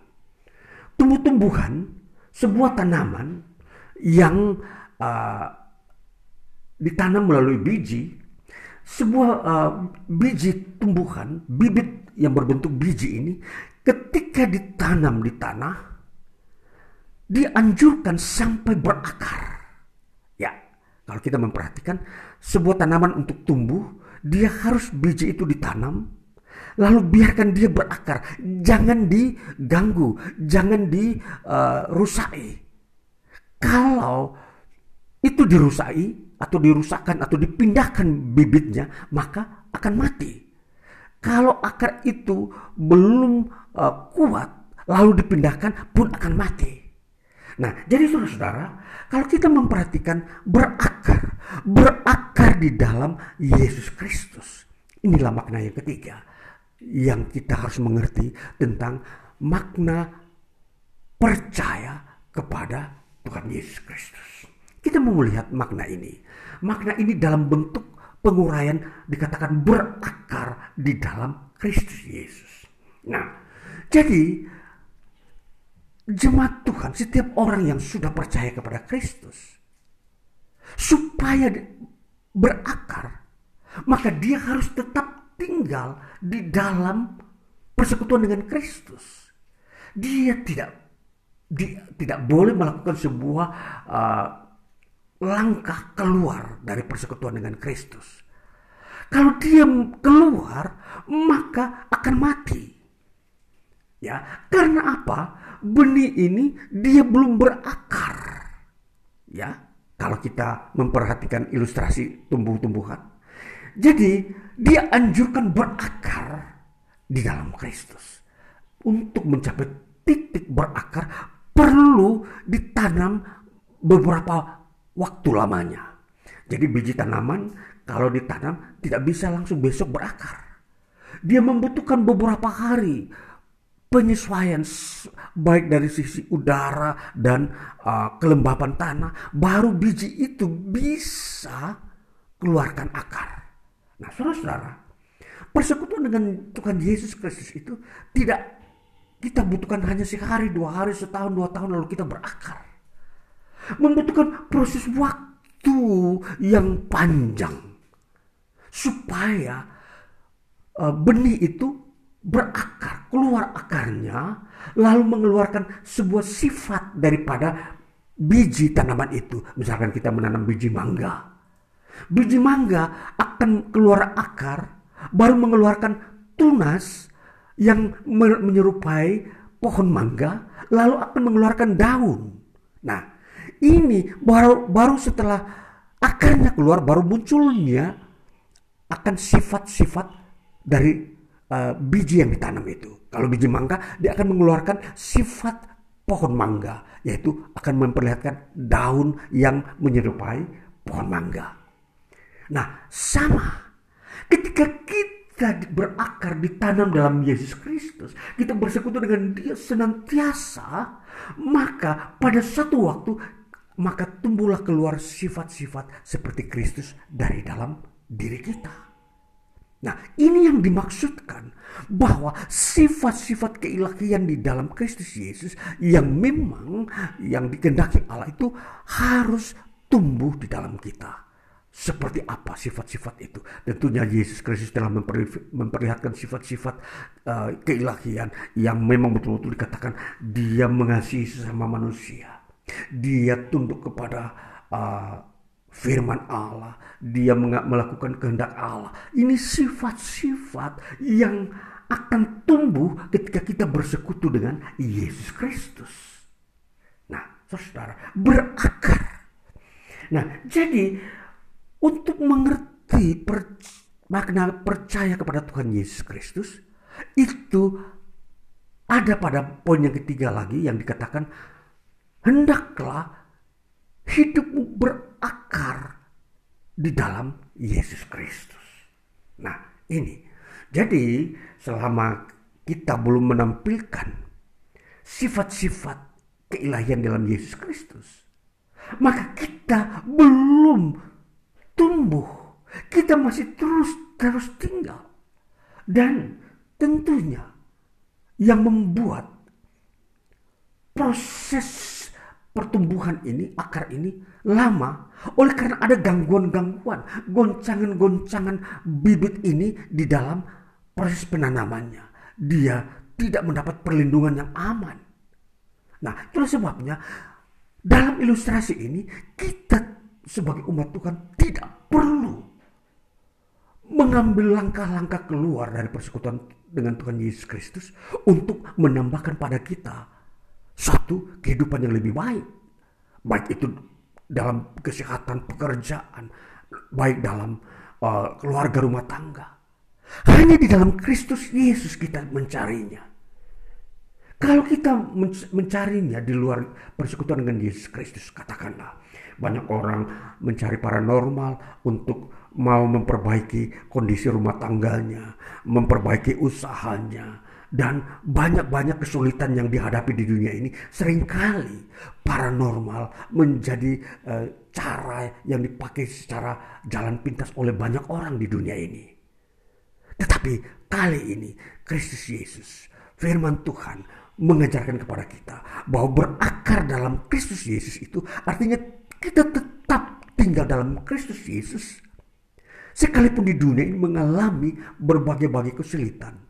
Tumbuh-tumbuhan sebuah tanaman yang uh, ditanam melalui biji, sebuah uh, biji tumbuhan, bibit yang berbentuk biji ini, ketika ditanam di tanah, dianjurkan sampai berakar. Ya, kalau kita memperhatikan sebuah tanaman untuk tumbuh, dia harus biji itu ditanam, Lalu biarkan dia berakar, jangan diganggu, jangan dirusai. Uh, Kalau itu dirusai atau dirusakkan atau dipindahkan bibitnya, maka akan mati. Kalau akar itu belum uh, kuat, lalu dipindahkan pun akan mati. Nah, jadi saudara-saudara, kalau kita memperhatikan berakar, berakar di dalam Yesus Kristus. Inilah makna yang ketiga yang kita harus mengerti tentang makna percaya kepada Tuhan Yesus Kristus. Kita mau melihat makna ini. Makna ini dalam bentuk penguraian dikatakan berakar di dalam Kristus Yesus. Nah, jadi jemaat Tuhan, setiap orang yang sudah percaya kepada Kristus, supaya berakar, maka dia harus tetap tinggal di dalam persekutuan dengan Kristus. Dia tidak dia tidak boleh melakukan sebuah uh, langkah keluar dari persekutuan dengan Kristus. Kalau dia keluar, maka akan mati. Ya, karena apa? Benih ini dia belum berakar. Ya, kalau kita memperhatikan ilustrasi tumbuh-tumbuhan. Jadi dia anjurkan berakar di dalam Kristus. Untuk mencapai titik berakar perlu ditanam beberapa waktu lamanya. Jadi biji tanaman kalau ditanam tidak bisa langsung besok berakar. Dia membutuhkan beberapa hari penyesuaian baik dari sisi udara dan uh, kelembapan tanah baru biji itu bisa keluarkan akar. Nah, saudara-saudara, persekutuan dengan Tuhan Yesus Kristus itu tidak kita butuhkan hanya sehari, dua hari, setahun, dua tahun lalu kita berakar. Membutuhkan proses waktu yang panjang. supaya uh, benih itu berakar, keluar akarnya, lalu mengeluarkan sebuah sifat daripada biji tanaman itu. Misalkan kita menanam biji mangga. Biji mangga akan keluar akar, baru mengeluarkan tunas yang menyerupai pohon mangga, lalu akan mengeluarkan daun. Nah, ini baru baru setelah akarnya keluar, baru munculnya akan sifat-sifat dari uh, biji yang ditanam itu. Kalau biji mangga, dia akan mengeluarkan sifat pohon mangga, yaitu akan memperlihatkan daun yang menyerupai pohon mangga. Nah, sama ketika kita berakar ditanam dalam Yesus Kristus, kita bersekutu dengan Dia senantiasa, maka pada satu waktu maka tumbuhlah keluar sifat-sifat seperti Kristus dari dalam diri kita. Nah, ini yang dimaksudkan bahwa sifat-sifat keilahian di dalam Kristus Yesus yang memang yang dikendaki Allah itu harus tumbuh di dalam kita. Seperti apa sifat-sifat itu? Tentunya Yesus Kristus telah memperlihatkan sifat-sifat uh, keilahian yang memang betul-betul dikatakan dia mengasihi sesama manusia. Dia tunduk kepada uh, firman Allah, dia melakukan kehendak Allah. Ini sifat-sifat yang akan tumbuh ketika kita bersekutu dengan Yesus Kristus. Nah, saudara, berakar. Nah, jadi untuk mengerti per, makna percaya kepada Tuhan Yesus Kristus, itu ada pada poin yang ketiga lagi yang dikatakan, hendaklah hidupmu berakar di dalam Yesus Kristus. Nah, ini. Jadi, selama kita belum menampilkan sifat-sifat keilahian dalam Yesus Kristus, maka kita belum tumbuh. Kita masih terus terus tinggal. Dan tentunya yang membuat proses pertumbuhan ini, akar ini lama oleh karena ada gangguan-gangguan, goncangan-goncangan bibit ini di dalam proses penanamannya. Dia tidak mendapat perlindungan yang aman. Nah, itulah sebabnya dalam ilustrasi ini kita sebagai umat Tuhan tidak perlu mengambil langkah-langkah keluar dari persekutuan dengan Tuhan Yesus Kristus untuk menambahkan pada kita satu kehidupan yang lebih baik. Baik itu dalam kesehatan pekerjaan, baik dalam uh, keluarga rumah tangga. Hanya di dalam Kristus Yesus kita mencarinya. Kalau kita mencarinya di luar persekutuan dengan Yesus Kristus, katakanlah banyak orang mencari paranormal untuk mau memperbaiki kondisi rumah tangganya, memperbaiki usahanya, dan banyak-banyak kesulitan yang dihadapi di dunia ini sering kali paranormal menjadi uh, cara yang dipakai secara jalan pintas oleh banyak orang di dunia ini. Tetapi kali ini Kristus Yesus, firman Tuhan mengajarkan kepada kita bahwa berakar dalam Kristus Yesus itu artinya kita tetap tinggal dalam Kristus Yesus sekalipun di dunia ini mengalami berbagai-bagai kesulitan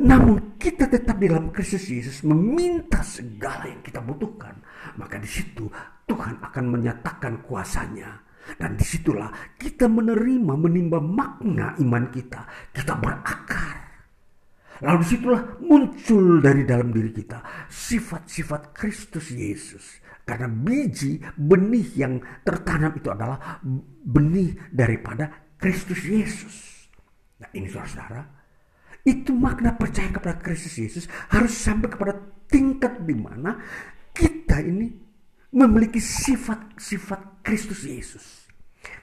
namun kita tetap dalam Kristus Yesus meminta segala yang kita butuhkan. Maka di situ Tuhan akan menyatakan kuasanya. Dan di situlah kita menerima, menimba makna iman kita. Kita berakar. Lalu di situlah muncul dari dalam diri kita sifat-sifat Kristus Yesus. Karena biji, benih yang tertanam itu adalah benih daripada Kristus Yesus. Nah ini saudara-saudara, itu makna percaya kepada Kristus Yesus harus sampai kepada tingkat di mana kita ini memiliki sifat-sifat Kristus Yesus.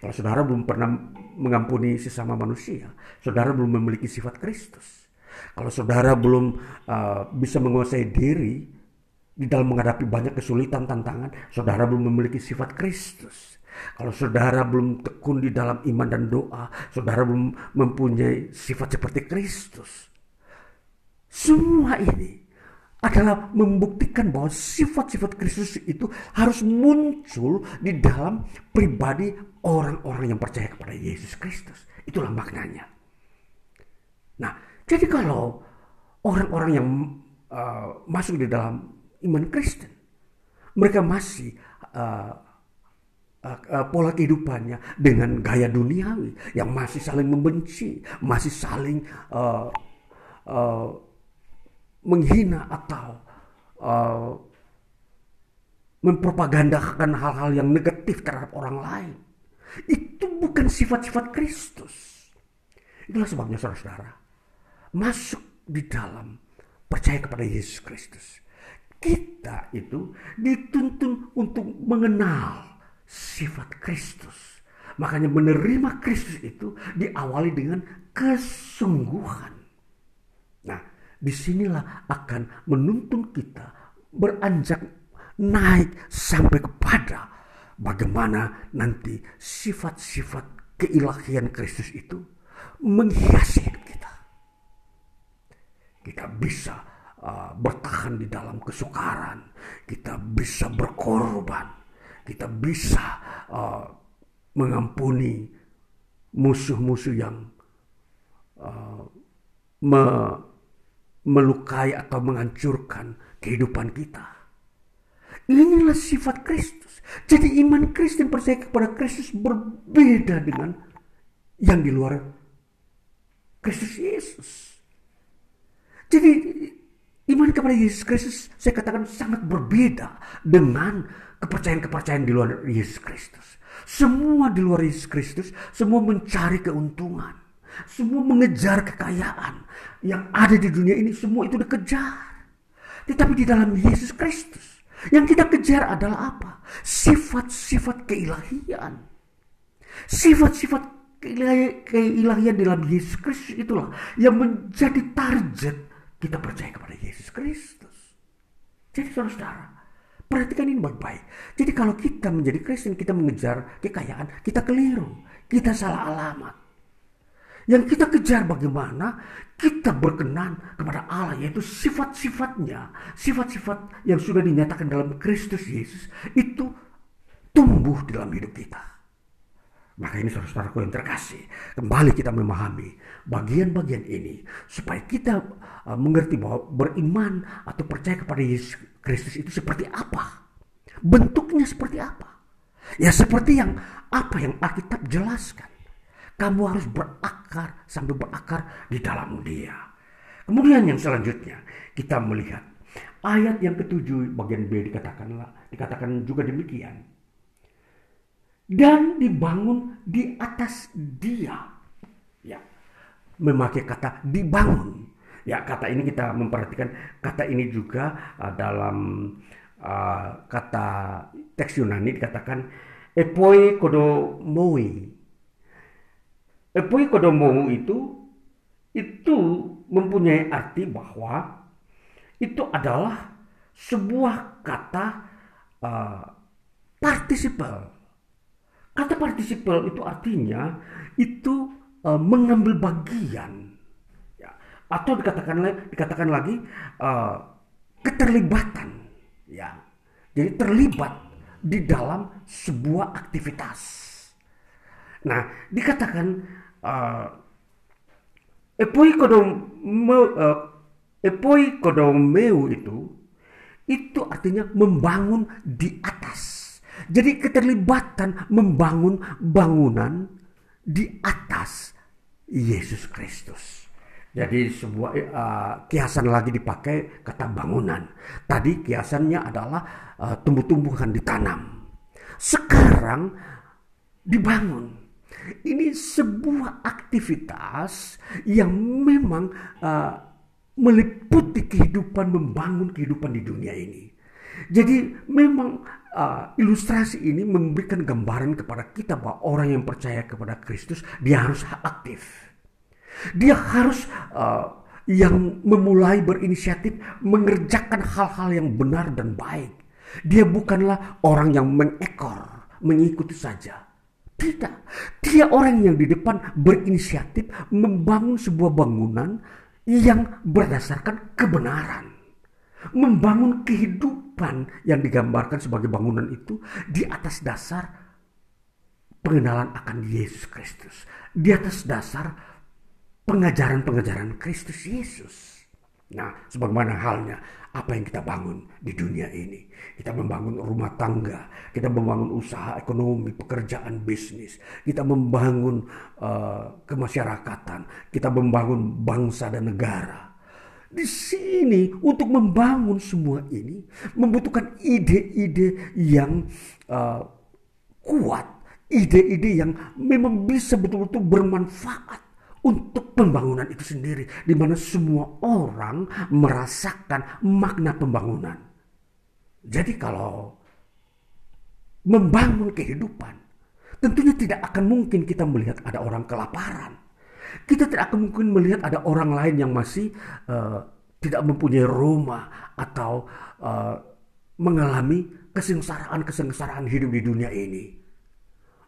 Kalau saudara belum pernah mengampuni sesama manusia, saudara belum memiliki sifat Kristus. Kalau saudara belum uh, bisa menguasai diri di dalam menghadapi banyak kesulitan tantangan, saudara belum memiliki sifat Kristus. Kalau saudara belum tekun di dalam iman dan doa, saudara belum mempunyai sifat seperti Kristus. Semua ini adalah membuktikan bahwa sifat-sifat Kristus itu harus muncul di dalam pribadi orang-orang yang percaya kepada Yesus Kristus. Itulah maknanya. Nah, jadi kalau orang-orang yang uh, masuk di dalam iman Kristen, mereka masih uh, pola kehidupannya dengan gaya duniawi yang masih saling membenci, masih saling uh, uh, menghina atau uh, mempropagandakan hal-hal yang negatif terhadap orang lain. Itu bukan sifat-sifat Kristus. Itulah sebabnya saudara-saudara. Masuk di dalam percaya kepada Yesus Kristus. Kita itu dituntun untuk mengenal sifat Kristus. Makanya menerima Kristus itu diawali dengan kesungguhan. Nah, di sinilah akan menuntun kita beranjak naik sampai kepada bagaimana nanti sifat-sifat keilahian Kristus itu menghiasi hidup kita. Kita bisa uh, bertahan di dalam kesukaran, kita bisa berkorban, kita bisa uh, mengampuni musuh-musuh yang uh, me melukai atau menghancurkan kehidupan kita Inilah sifat Kristus. Jadi iman Kristen percaya kepada Kristus berbeda dengan yang di luar Kristus Yesus. Jadi iman kepada Yesus Kristus saya katakan sangat berbeda dengan kepercayaan-kepercayaan di luar Yesus Kristus. Semua di luar Yesus Kristus, semua mencari keuntungan. Semua mengejar kekayaan yang ada di dunia ini, semua itu dikejar. Tetapi di dalam Yesus Kristus, yang kita kejar adalah apa? Sifat-sifat keilahian. Sifat-sifat keilahian dalam Yesus Kristus itulah yang menjadi target kita percaya kepada Yesus Kristus. Jadi saudara-saudara, perhatikan ini baik-baik. Jadi kalau kita menjadi Kristen, kita mengejar kekayaan, kita keliru. Kita salah alamat. Yang kita kejar bagaimana kita berkenan kepada Allah yaitu sifat-sifatnya, sifat-sifat yang sudah dinyatakan dalam Kristus Yesus itu tumbuh di dalam hidup kita. Maka ini saudara-saudaraku yang terkasih, kembali kita memahami bagian-bagian ini supaya kita uh, mengerti bahwa beriman atau percaya kepada Yesus Kristus itu seperti apa. Bentuknya seperti apa. Ya seperti yang apa yang Alkitab jelaskan. Kamu harus berakar sambil berakar di dalam dia. Kemudian yang selanjutnya kita melihat ayat yang ketujuh bagian B dikatakanlah dikatakan juga demikian. Dan dibangun di atas dia. Memakai kata dibangun. Ya, kata ini kita memperhatikan kata ini juga uh, dalam uh, kata teks Yunani dikatakan epoi kodomoi Epui kodomo itu itu mempunyai arti bahwa itu adalah sebuah kata uh, partisipal. Kata partisipal itu artinya itu uh, mengambil bagian, ya. atau dikatakan dikatakan lagi uh, keterlibatan, ya. Jadi terlibat di dalam sebuah aktivitas. Nah, dikatakan uh, kodong meu itu itu artinya membangun di atas. Jadi keterlibatan membangun bangunan di atas Yesus Kristus. Jadi sebuah uh, kiasan lagi dipakai kata bangunan. Tadi kiasannya adalah uh, tumbuh-tumbuhan ditanam. Sekarang dibangun. Ini sebuah aktivitas yang memang uh, meliputi kehidupan, membangun kehidupan di dunia ini. Jadi memang uh, ilustrasi ini memberikan gambaran kepada kita bahwa orang yang percaya kepada Kristus dia harus aktif. Dia harus uh, yang memulai berinisiatif mengerjakan hal-hal yang benar dan baik. Dia bukanlah orang yang mengekor, mengikuti saja. Tidak. Dia orang yang di depan berinisiatif membangun sebuah bangunan yang berdasarkan kebenaran. Membangun kehidupan yang digambarkan sebagai bangunan itu di atas dasar pengenalan akan Yesus Kristus. Di atas dasar pengajaran-pengajaran Kristus Yesus. Nah, sebagaimana halnya apa yang kita bangun di dunia ini. Kita membangun rumah tangga, kita membangun usaha ekonomi, pekerjaan bisnis, kita membangun uh, kemasyarakatan, kita membangun bangsa dan negara. Di sini untuk membangun semua ini membutuhkan ide-ide yang uh, kuat, ide-ide yang memang bisa betul-betul bermanfaat untuk pembangunan itu sendiri di mana semua orang merasakan makna pembangunan. Jadi kalau membangun kehidupan tentunya tidak akan mungkin kita melihat ada orang kelaparan. Kita tidak akan mungkin melihat ada orang lain yang masih uh, tidak mempunyai rumah atau uh, mengalami kesengsaraan-kesengsaraan hidup di dunia ini.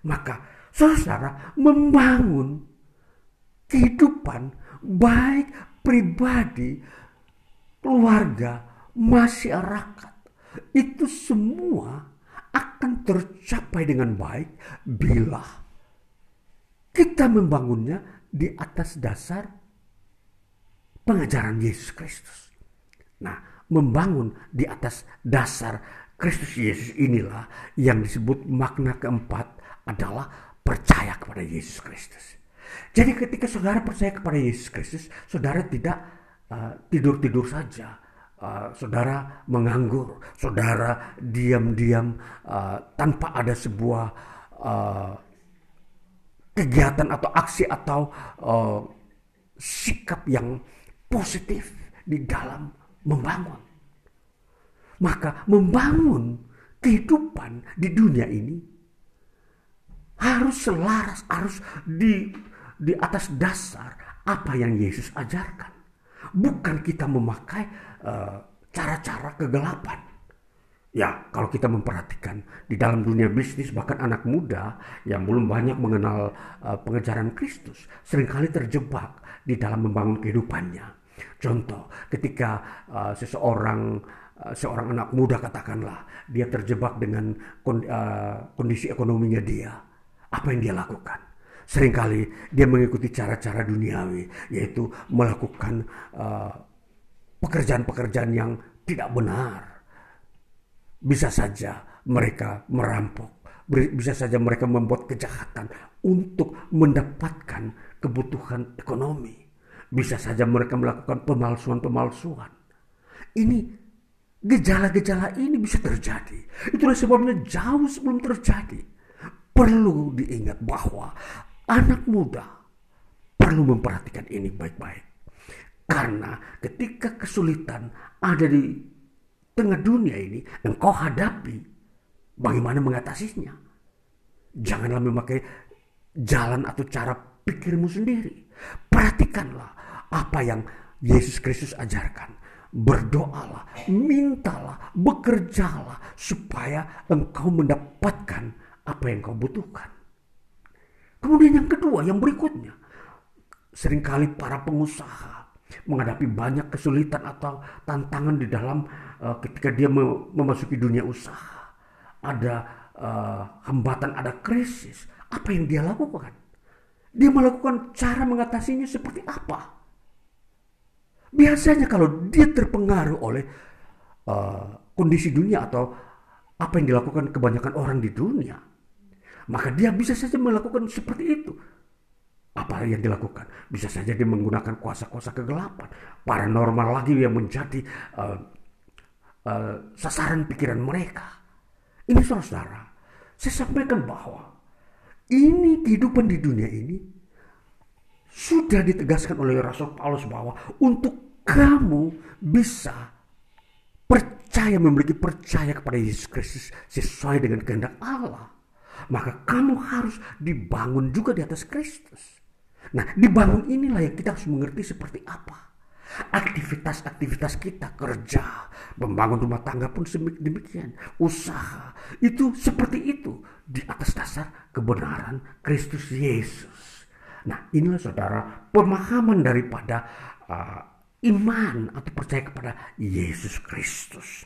Maka saudara membangun kehidupan baik pribadi, keluarga, masyarakat itu semua akan tercapai dengan baik bila kita membangunnya di atas dasar pengajaran Yesus Kristus. Nah, membangun di atas dasar Kristus Yesus inilah yang disebut makna keempat adalah percaya kepada Yesus Kristus. Jadi ketika saudara percaya kepada Yesus Kristus, saudara tidak uh, tidur-tidur uh, saja. Uh, saudara menganggur, saudara diam-diam uh, tanpa ada sebuah uh, kegiatan atau aksi atau uh, sikap yang positif di dalam membangun. Maka membangun kehidupan di dunia ini harus selaras, harus di di atas dasar apa yang Yesus ajarkan. Bukan kita memakai eh, cara-cara uh, kegelapan. Ya, kalau kita memperhatikan di dalam dunia bisnis bahkan anak muda yang belum banyak mengenal uh, pengejaran Kristus sering kali terjebak di dalam membangun kehidupannya. Contoh, ketika uh, seseorang uh, seorang anak muda katakanlah dia terjebak dengan kondisi ekonominya dia, apa yang dia lakukan? Seringkali dia mengikuti cara-cara duniawi, yaitu melakukan pekerjaan-pekerjaan yang tidak benar. Bisa saja mereka merampok, bisa saja mereka membuat kejahatan untuk mendapatkan kebutuhan ekonomi. Bisa saja mereka melakukan pemalsuan-pemalsuan. Ini gejala-gejala ini bisa terjadi. Itulah sebabnya jauh sebelum terjadi. Perlu diingat bahwa anak muda perlu memperhatikan ini baik-baik. Karena ketika kesulitan ada di tengah dunia ini, engkau hadapi bagaimana mengatasinya. Janganlah memakai jalan atau cara pikirmu sendiri. Perhatikanlah apa yang Yesus Kristus ajarkan. Berdoalah, mintalah, bekerjalah supaya engkau mendapatkan apa yang kau butuhkan. Kemudian yang kedua, yang berikutnya. Seringkali para pengusaha menghadapi banyak kesulitan atau tantangan di dalam uh, ketika dia memasuki dunia usaha. Ada uh, hambatan, ada krisis. Apa yang dia lakukan? Dia melakukan cara mengatasinya seperti apa? Biasanya kalau dia terpengaruh oleh uh, kondisi dunia atau apa yang dilakukan kebanyakan orang di dunia, maka dia bisa saja melakukan seperti itu. Apa yang dilakukan? Bisa saja dia menggunakan kuasa-kuasa kegelapan. Paranormal lagi yang menjadi uh, uh, sasaran pikiran mereka. Ini saudara, saya sampaikan bahwa ini kehidupan di dunia ini sudah ditegaskan oleh Rasul Paulus bahwa untuk kamu bisa percaya memiliki percaya kepada Yesus Kristus sesuai dengan kehendak Allah maka kamu harus dibangun juga di atas Kristus. Nah, dibangun inilah yang kita harus mengerti seperti apa. Aktivitas-aktivitas kita kerja, membangun rumah tangga pun demikian, usaha itu seperti itu di atas dasar kebenaran Kristus Yesus. Nah, inilah saudara pemahaman daripada uh, iman atau percaya kepada Yesus Kristus.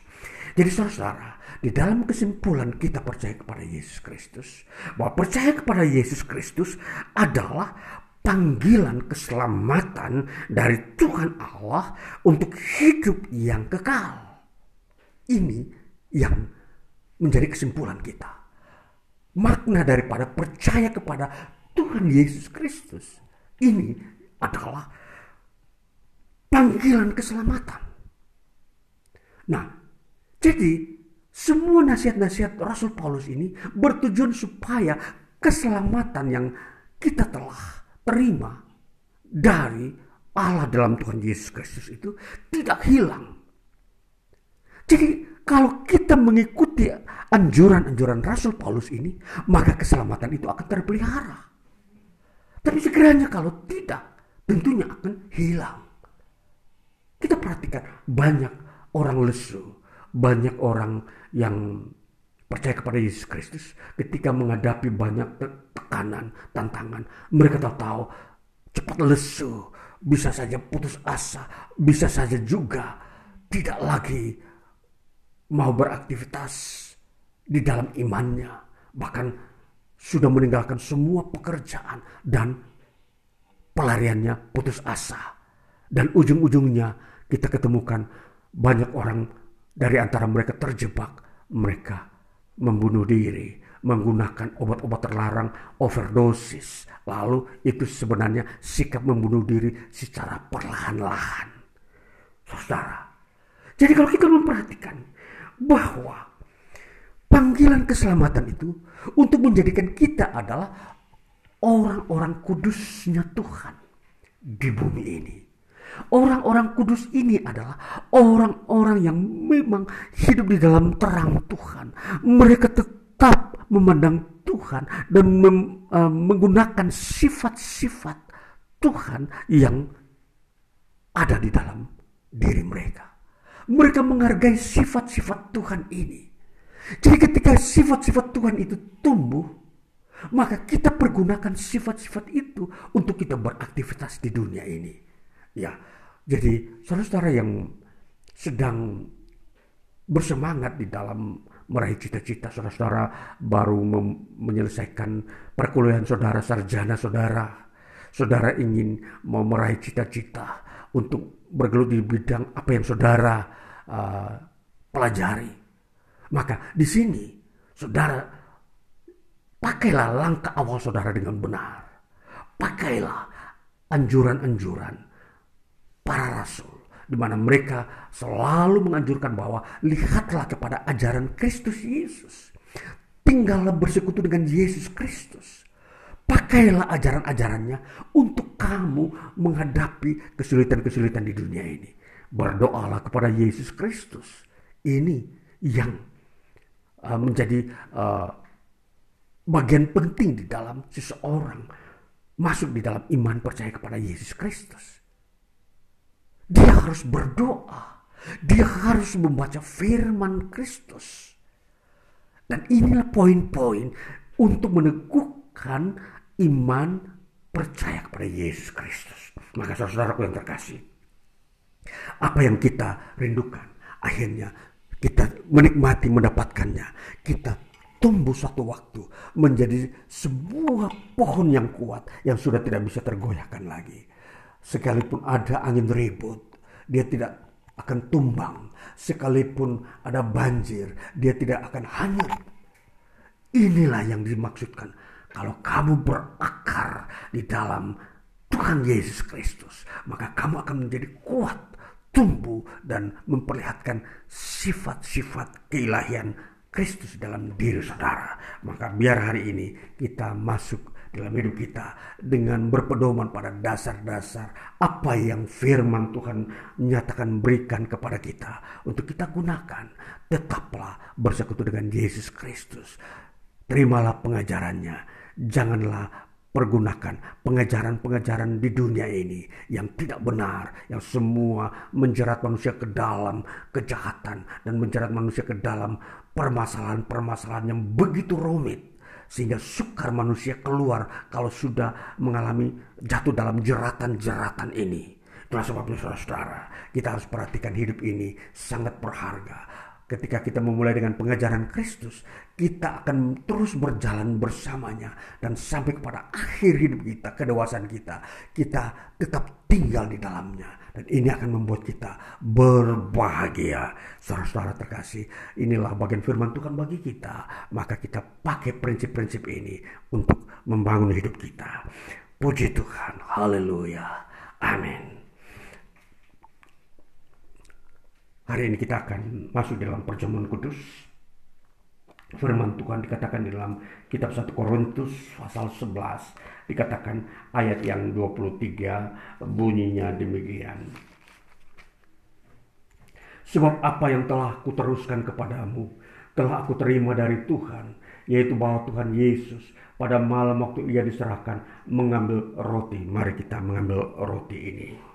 Jadi saudara, di dalam kesimpulan kita percaya kepada Yesus Kristus, bahwa percaya kepada Yesus Kristus adalah panggilan keselamatan dari Tuhan Allah untuk hidup yang kekal. Ini yang menjadi kesimpulan kita. Makna daripada percaya kepada Tuhan Yesus Kristus ini adalah panggilan keselamatan. Nah, jadi semua nasihat-nasihat Rasul Paulus ini bertujuan supaya keselamatan yang kita telah terima dari Allah dalam Tuhan Yesus Kristus itu tidak hilang. Jadi kalau kita mengikuti anjuran-anjuran Rasul Paulus ini, maka keselamatan itu akan terpelihara. Tapi sekiranya kalau tidak, tentunya akan hilang. Kita perhatikan banyak orang lesu, banyak orang yang percaya kepada Yesus Kristus ketika menghadapi banyak tekanan, tantangan. Mereka tahu, tahu cepat lesu, bisa saja putus asa, bisa saja juga tidak lagi mau beraktivitas di dalam imannya, bahkan sudah meninggalkan semua pekerjaan dan pelariannya putus asa. Dan ujung-ujungnya kita ketemukan banyak orang dari antara mereka terjebak. Mereka membunuh diri, menggunakan obat-obat terlarang, overdosis. Lalu itu sebenarnya sikap membunuh diri secara perlahan-lahan. Saudara, jadi kalau kita memperhatikan bahwa panggilan keselamatan itu untuk menjadikan kita adalah orang-orang kudusnya Tuhan di bumi ini. Orang-orang kudus ini adalah orang-orang yang memang hidup di dalam terang Tuhan. Mereka tetap memandang Tuhan dan mem, uh, menggunakan sifat-sifat Tuhan yang ada di dalam diri mereka. Mereka menghargai sifat-sifat Tuhan ini. Jadi ketika sifat-sifat Tuhan itu tumbuh, maka kita pergunakan sifat-sifat itu untuk kita beraktivitas di dunia ini. Ya, jadi saudara-saudara yang sedang bersemangat di dalam meraih cita-cita saudara-saudara baru menyelesaikan perkuliahan saudara sarjana saudara. Saudara ingin mau meraih cita-cita untuk bergelut di bidang apa yang saudara uh, pelajari. Maka di sini saudara pakailah langkah awal saudara dengan benar. Pakailah anjuran-anjuran para rasul di mana mereka selalu menganjurkan bahwa lihatlah kepada ajaran Kristus Yesus. Tinggallah bersekutu dengan Yesus Kristus. Pakailah ajaran-ajarannya untuk kamu menghadapi kesulitan-kesulitan di dunia ini. Berdoalah kepada Yesus Kristus. Ini yang Uh, menjadi uh, bagian penting di dalam seseorang masuk di dalam iman percaya kepada Yesus Kristus. Dia harus berdoa, dia harus membaca firman Kristus. Dan inilah poin-poin untuk meneguhkan iman percaya kepada Yesus Kristus. Maka saudaraku yang terkasih, apa yang kita rindukan akhirnya kita menikmati mendapatkannya, kita tumbuh suatu waktu menjadi sebuah pohon yang kuat yang sudah tidak bisa tergoyahkan lagi. Sekalipun ada angin ribut, dia tidak akan tumbang. Sekalipun ada banjir, dia tidak akan hanyut. Inilah yang dimaksudkan kalau kamu berakar di dalam Tuhan Yesus Kristus, maka kamu akan menjadi kuat tumbuh dan memperlihatkan sifat-sifat keilahian Kristus dalam diri saudara. Maka biar hari ini kita masuk dalam hidup kita dengan berpedoman pada dasar-dasar apa yang firman Tuhan nyatakan berikan kepada kita untuk kita gunakan. Tetaplah bersekutu dengan Yesus Kristus. Terimalah pengajarannya. Janganlah pergunakan pengajaran-pengajaran di dunia ini yang tidak benar, yang semua menjerat manusia ke dalam kejahatan dan menjerat manusia ke dalam permasalahan-permasalahan yang begitu rumit sehingga sukar manusia keluar kalau sudah mengalami jatuh dalam jeratan-jeratan ini. Itulah sebabnya saudara-saudara, kita harus perhatikan hidup ini sangat berharga. Ketika kita memulai dengan pengajaran Kristus, kita akan terus berjalan bersamanya dan sampai kepada akhir hidup kita, kedewasaan kita, kita tetap tinggal di dalamnya dan ini akan membuat kita berbahagia. Saudara-saudara terkasih, inilah bagian firman Tuhan bagi kita. Maka kita pakai prinsip-prinsip ini untuk membangun hidup kita. Puji Tuhan. Haleluya. Amin. Hari ini kita akan masuk dalam perjamuan kudus. Firman Tuhan dikatakan di dalam kitab 1 Korintus pasal 11 dikatakan ayat yang 23 bunyinya demikian. Sebab apa yang telah kuteruskan kepadamu telah aku terima dari Tuhan yaitu bahwa Tuhan Yesus pada malam waktu ia diserahkan mengambil roti. Mari kita mengambil roti ini.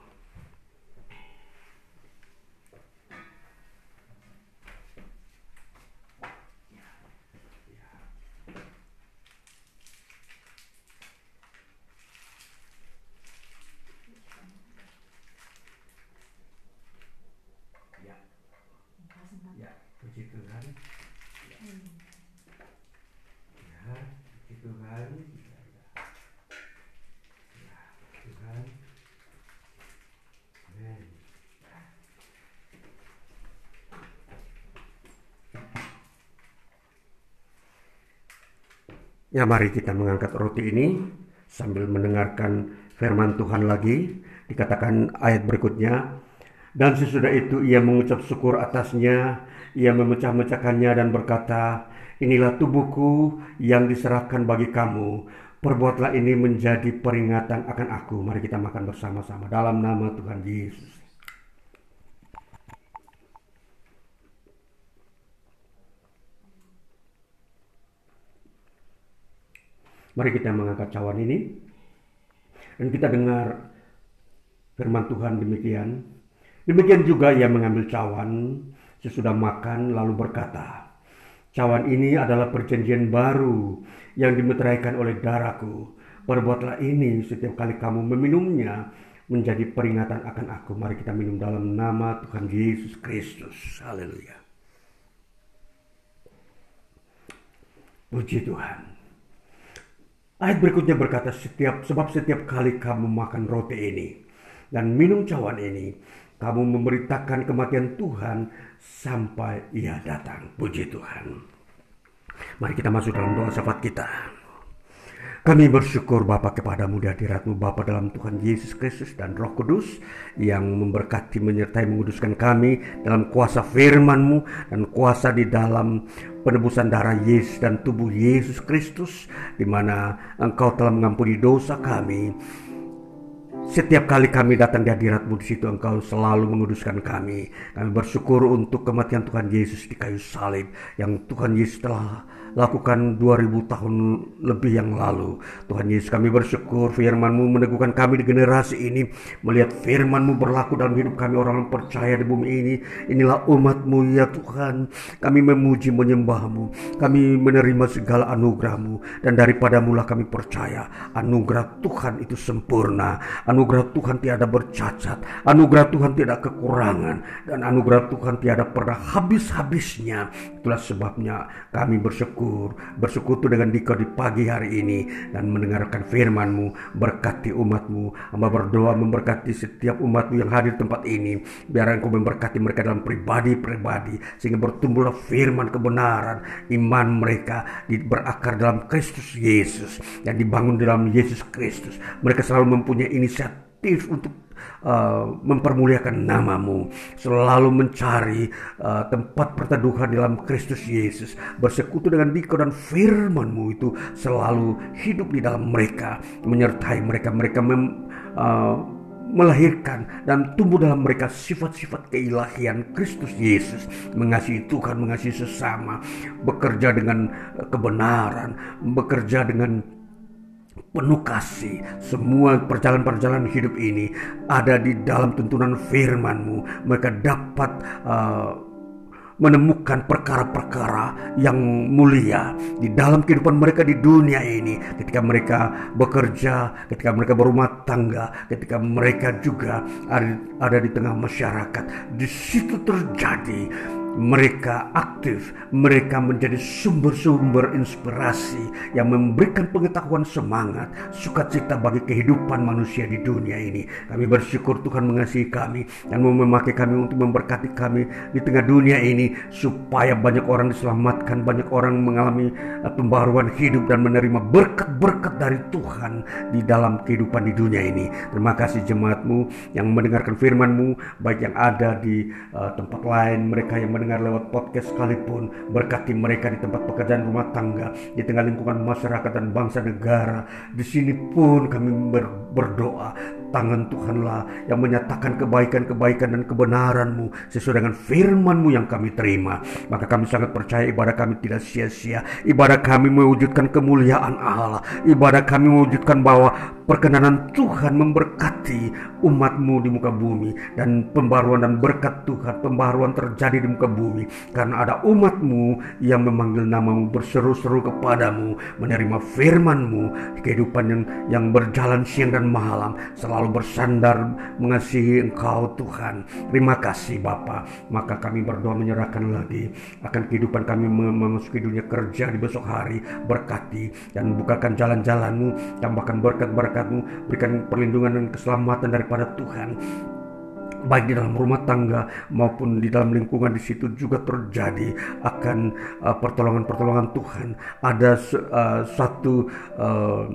Ya mari kita mengangkat roti ini sambil mendengarkan firman Tuhan lagi. Dikatakan ayat berikutnya, dan sesudah itu ia mengucap syukur atasnya, ia memecah-mecahkannya dan berkata, inilah tubuhku yang diserahkan bagi kamu. Perbuatlah ini menjadi peringatan akan aku. Mari kita makan bersama-sama dalam nama Tuhan Yesus. Mari kita mengangkat cawan ini dan kita dengar firman Tuhan demikian. Demikian juga ia mengambil cawan sesudah makan lalu berkata, Cawan ini adalah perjanjian baru yang dimeteraikan oleh darahku. Perbuatlah ini setiap kali kamu meminumnya menjadi peringatan akan aku. Mari kita minum dalam nama Tuhan Yesus Kristus. Haleluya. Puji Tuhan. Ayat berikutnya berkata, setiap sebab setiap kali kamu makan roti ini dan minum cawan ini, kamu memberitakan kematian Tuhan sampai ia datang. Puji Tuhan. Mari kita masuk dalam doa syafaat kita. Kami bersyukur Bapa kepadamu di hadiratmu Bapa dalam Tuhan Yesus Kristus dan Roh Kudus yang memberkati menyertai menguduskan kami dalam kuasa firman-Mu dan kuasa di dalam penebusan darah Yesus dan tubuh Yesus Kristus di mana Engkau telah mengampuni dosa kami setiap kali kami datang di hadiratmu di situ engkau selalu menguduskan kami. Kami bersyukur untuk kematian Tuhan Yesus di kayu salib yang Tuhan Yesus telah lakukan 2000 tahun lebih yang lalu. Tuhan Yesus kami bersyukur firman-Mu meneguhkan kami di generasi ini. Melihat firman-Mu berlaku dalam hidup kami orang yang percaya di bumi ini. Inilah umat-Mu ya Tuhan. Kami memuji menyembah-Mu. Kami menerima segala anugerah-Mu. Dan daripadamu lah kami percaya. Anugerah Tuhan itu sempurna. Anugerah Tuhan tiada bercacat. Anugerah Tuhan tidak kekurangan. Dan anugerah Tuhan tiada pernah habis-habisnya. Itulah sebabnya kami bersyukur. Bersekutu dengan dikau di pagi hari ini dan mendengarkan firman-Mu. Berkati umat-Mu. Hamba berdoa memberkati setiap umat-Mu yang hadir di tempat ini. Biar Engkau memberkati mereka dalam pribadi-pribadi. Sehingga bertumbuhlah firman kebenaran. Iman mereka berakar dalam Kristus Yesus. Dan dibangun dalam Yesus Kristus. Mereka selalu mempunyai inisiatif untuk uh, mempermuliakan namamu, selalu mencari uh, tempat perteduhan dalam Kristus Yesus, bersekutu dengan dikau dan firmanmu itu selalu hidup di dalam mereka, menyertai mereka, mereka mem, uh, melahirkan dan tumbuh dalam mereka sifat-sifat keilahian Kristus Yesus. Mengasihi Tuhan mengasihi sesama. Bekerja dengan kebenaran. Bekerja dengan penuh kasih. Semua perjalanan-perjalanan hidup ini ada di dalam tuntunan firman-Mu. Mereka dapat uh, menemukan perkara-perkara yang mulia di dalam kehidupan mereka di dunia ini ketika mereka bekerja, ketika mereka berumah tangga, ketika mereka juga ada, ada di tengah masyarakat. Di situ terjadi mereka aktif, mereka menjadi sumber-sumber inspirasi yang memberikan pengetahuan semangat, sukacita bagi kehidupan manusia di dunia ini. Kami bersyukur Tuhan mengasihi kami dan memakai kami untuk memberkati kami di tengah dunia ini supaya banyak orang diselamatkan, banyak orang mengalami uh, pembaruan hidup dan menerima berkat-berkat dari Tuhan di dalam kehidupan di dunia ini. Terima kasih jemaatmu yang mendengarkan firman-Mu, baik yang ada di uh, tempat lain, mereka yang mendengar lewat podcast sekalipun, berkati mereka di tempat pekerjaan rumah tangga, di tengah lingkungan masyarakat dan bangsa negara. Di sini pun kami ber, berdoa, tangan Tuhanlah yang menyatakan kebaikan-kebaikan dan kebenaran-Mu sesuai dengan firman-Mu yang kami terima. Maka kami sangat percaya ibadah kami tidak sia-sia. Ibadah kami mewujudkan kemuliaan Allah. Ibadah kami mewujudkan bahwa perkenanan Tuhan memberkati umat-Mu di muka bumi dan pembaruan dan berkat Tuhan, pembaruan terjadi di muka karena ada umat-Mu yang memanggil namamu berseru-seru kepadamu, menerima firman-Mu, kehidupan yang yang berjalan siang dan malam selalu bersandar mengasihi Engkau Tuhan. Terima kasih Bapa. Maka kami berdoa menyerahkan lagi akan kehidupan kami memasuki dunia kerja di besok hari. Berkati dan bukakan jalan-jalanmu, tambahkan berkat-berkat berkatmu, berikan perlindungan dan keselamatan daripada Tuhan baik di dalam rumah tangga maupun di dalam lingkungan di situ juga terjadi akan uh, pertolongan-pertolongan Tuhan. Ada uh, satu uh,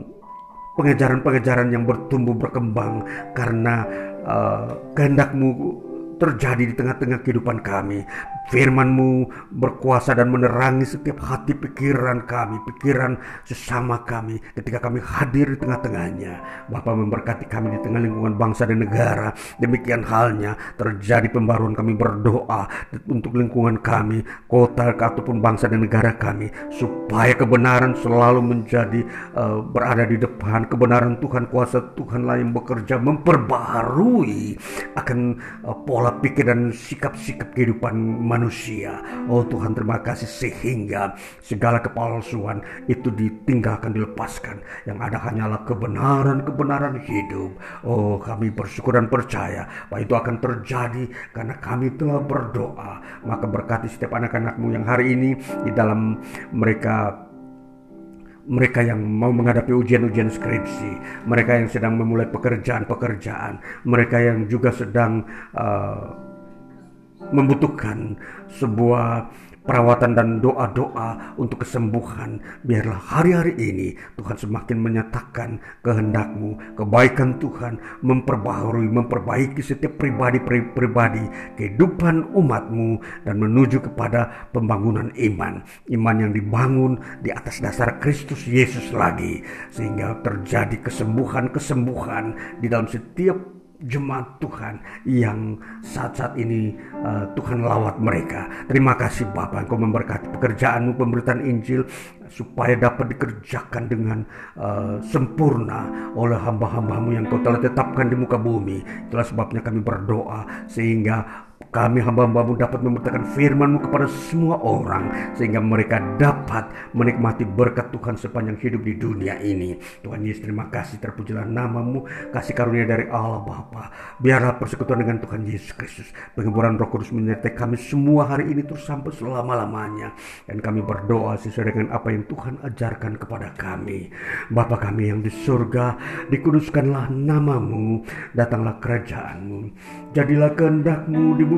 pengejaran-pengejaran yang bertumbuh berkembang karena uh, kehendakmu terjadi di tengah-tengah kehidupan kami. Firman-Mu berkuasa dan menerangi setiap hati pikiran kami, pikiran sesama kami ketika kami hadir di tengah-tengahnya. Bapa memberkati kami di tengah lingkungan bangsa dan negara. Demikian halnya terjadi pembaruan kami berdoa untuk lingkungan kami, kota ataupun bangsa dan negara kami supaya kebenaran selalu menjadi uh, berada di depan kebenaran Tuhan kuasa Tuhanlah yang bekerja memperbaharui akan uh, pola pikir dan sikap-sikap kehidupan manusia manusia. Oh Tuhan terima kasih sehingga segala kepalsuan itu ditinggalkan, dilepaskan. Yang ada hanyalah kebenaran-kebenaran hidup. Oh kami bersyukur dan percaya bahwa itu akan terjadi karena kami telah berdoa. Maka berkati setiap anak-anakmu yang hari ini di dalam mereka mereka yang mau menghadapi ujian-ujian skripsi, mereka yang sedang memulai pekerjaan-pekerjaan, mereka yang juga sedang uh, membutuhkan sebuah perawatan dan doa-doa untuk kesembuhan. Biarlah hari-hari ini Tuhan semakin menyatakan kehendakmu, kebaikan Tuhan memperbaharui, memperbaiki setiap pribadi-pribadi kehidupan umatmu dan menuju kepada pembangunan iman. Iman yang dibangun di atas dasar Kristus Yesus lagi. Sehingga terjadi kesembuhan-kesembuhan di dalam setiap jemaat Tuhan yang saat-saat ini uh, Tuhan lawat mereka. Terima kasih Bapak Engkau memberkati pekerjaanmu pemberitaan Injil supaya dapat dikerjakan dengan uh, sempurna oleh hamba-hambamu yang kau telah tetapkan di muka bumi. Itulah sebabnya kami berdoa sehingga kami hamba-hambamu dapat memberitakan firmanmu kepada semua orang sehingga mereka dapat menikmati berkat Tuhan sepanjang hidup di dunia ini. Tuhan Yesus terima kasih terpujilah namamu, kasih karunia dari Allah Bapa. Biarlah persekutuan dengan Tuhan Yesus Kristus, penghiburan Roh Kudus menyertai kami semua hari ini terus sampai selama-lamanya. Dan kami berdoa sesuai dengan apa yang Tuhan ajarkan kepada kami. Bapa kami yang di surga, dikuduskanlah namamu, datanglah kerajaanmu. Jadilah kehendakmu di bumi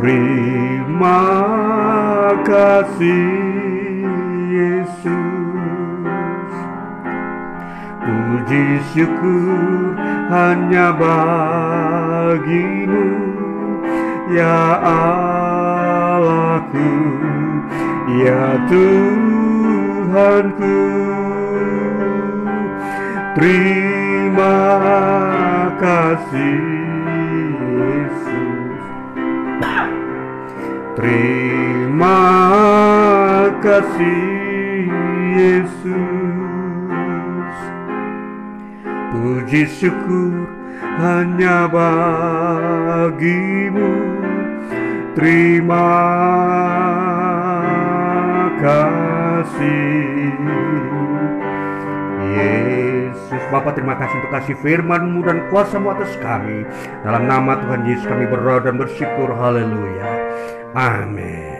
Terima kasih Yesus. Puji syukur hanya bagimu Ya Allah aku ya Tuhanku. Terima kasih Yesus terima kasih Yesus. Puji syukur hanya bagimu. Terima kasih. Yesus Bapa terima kasih untuk kasih firman-Mu dan kuasa-Mu atas kami. Dalam nama Tuhan Yesus kami berdoa dan bersyukur. Haleluya Amin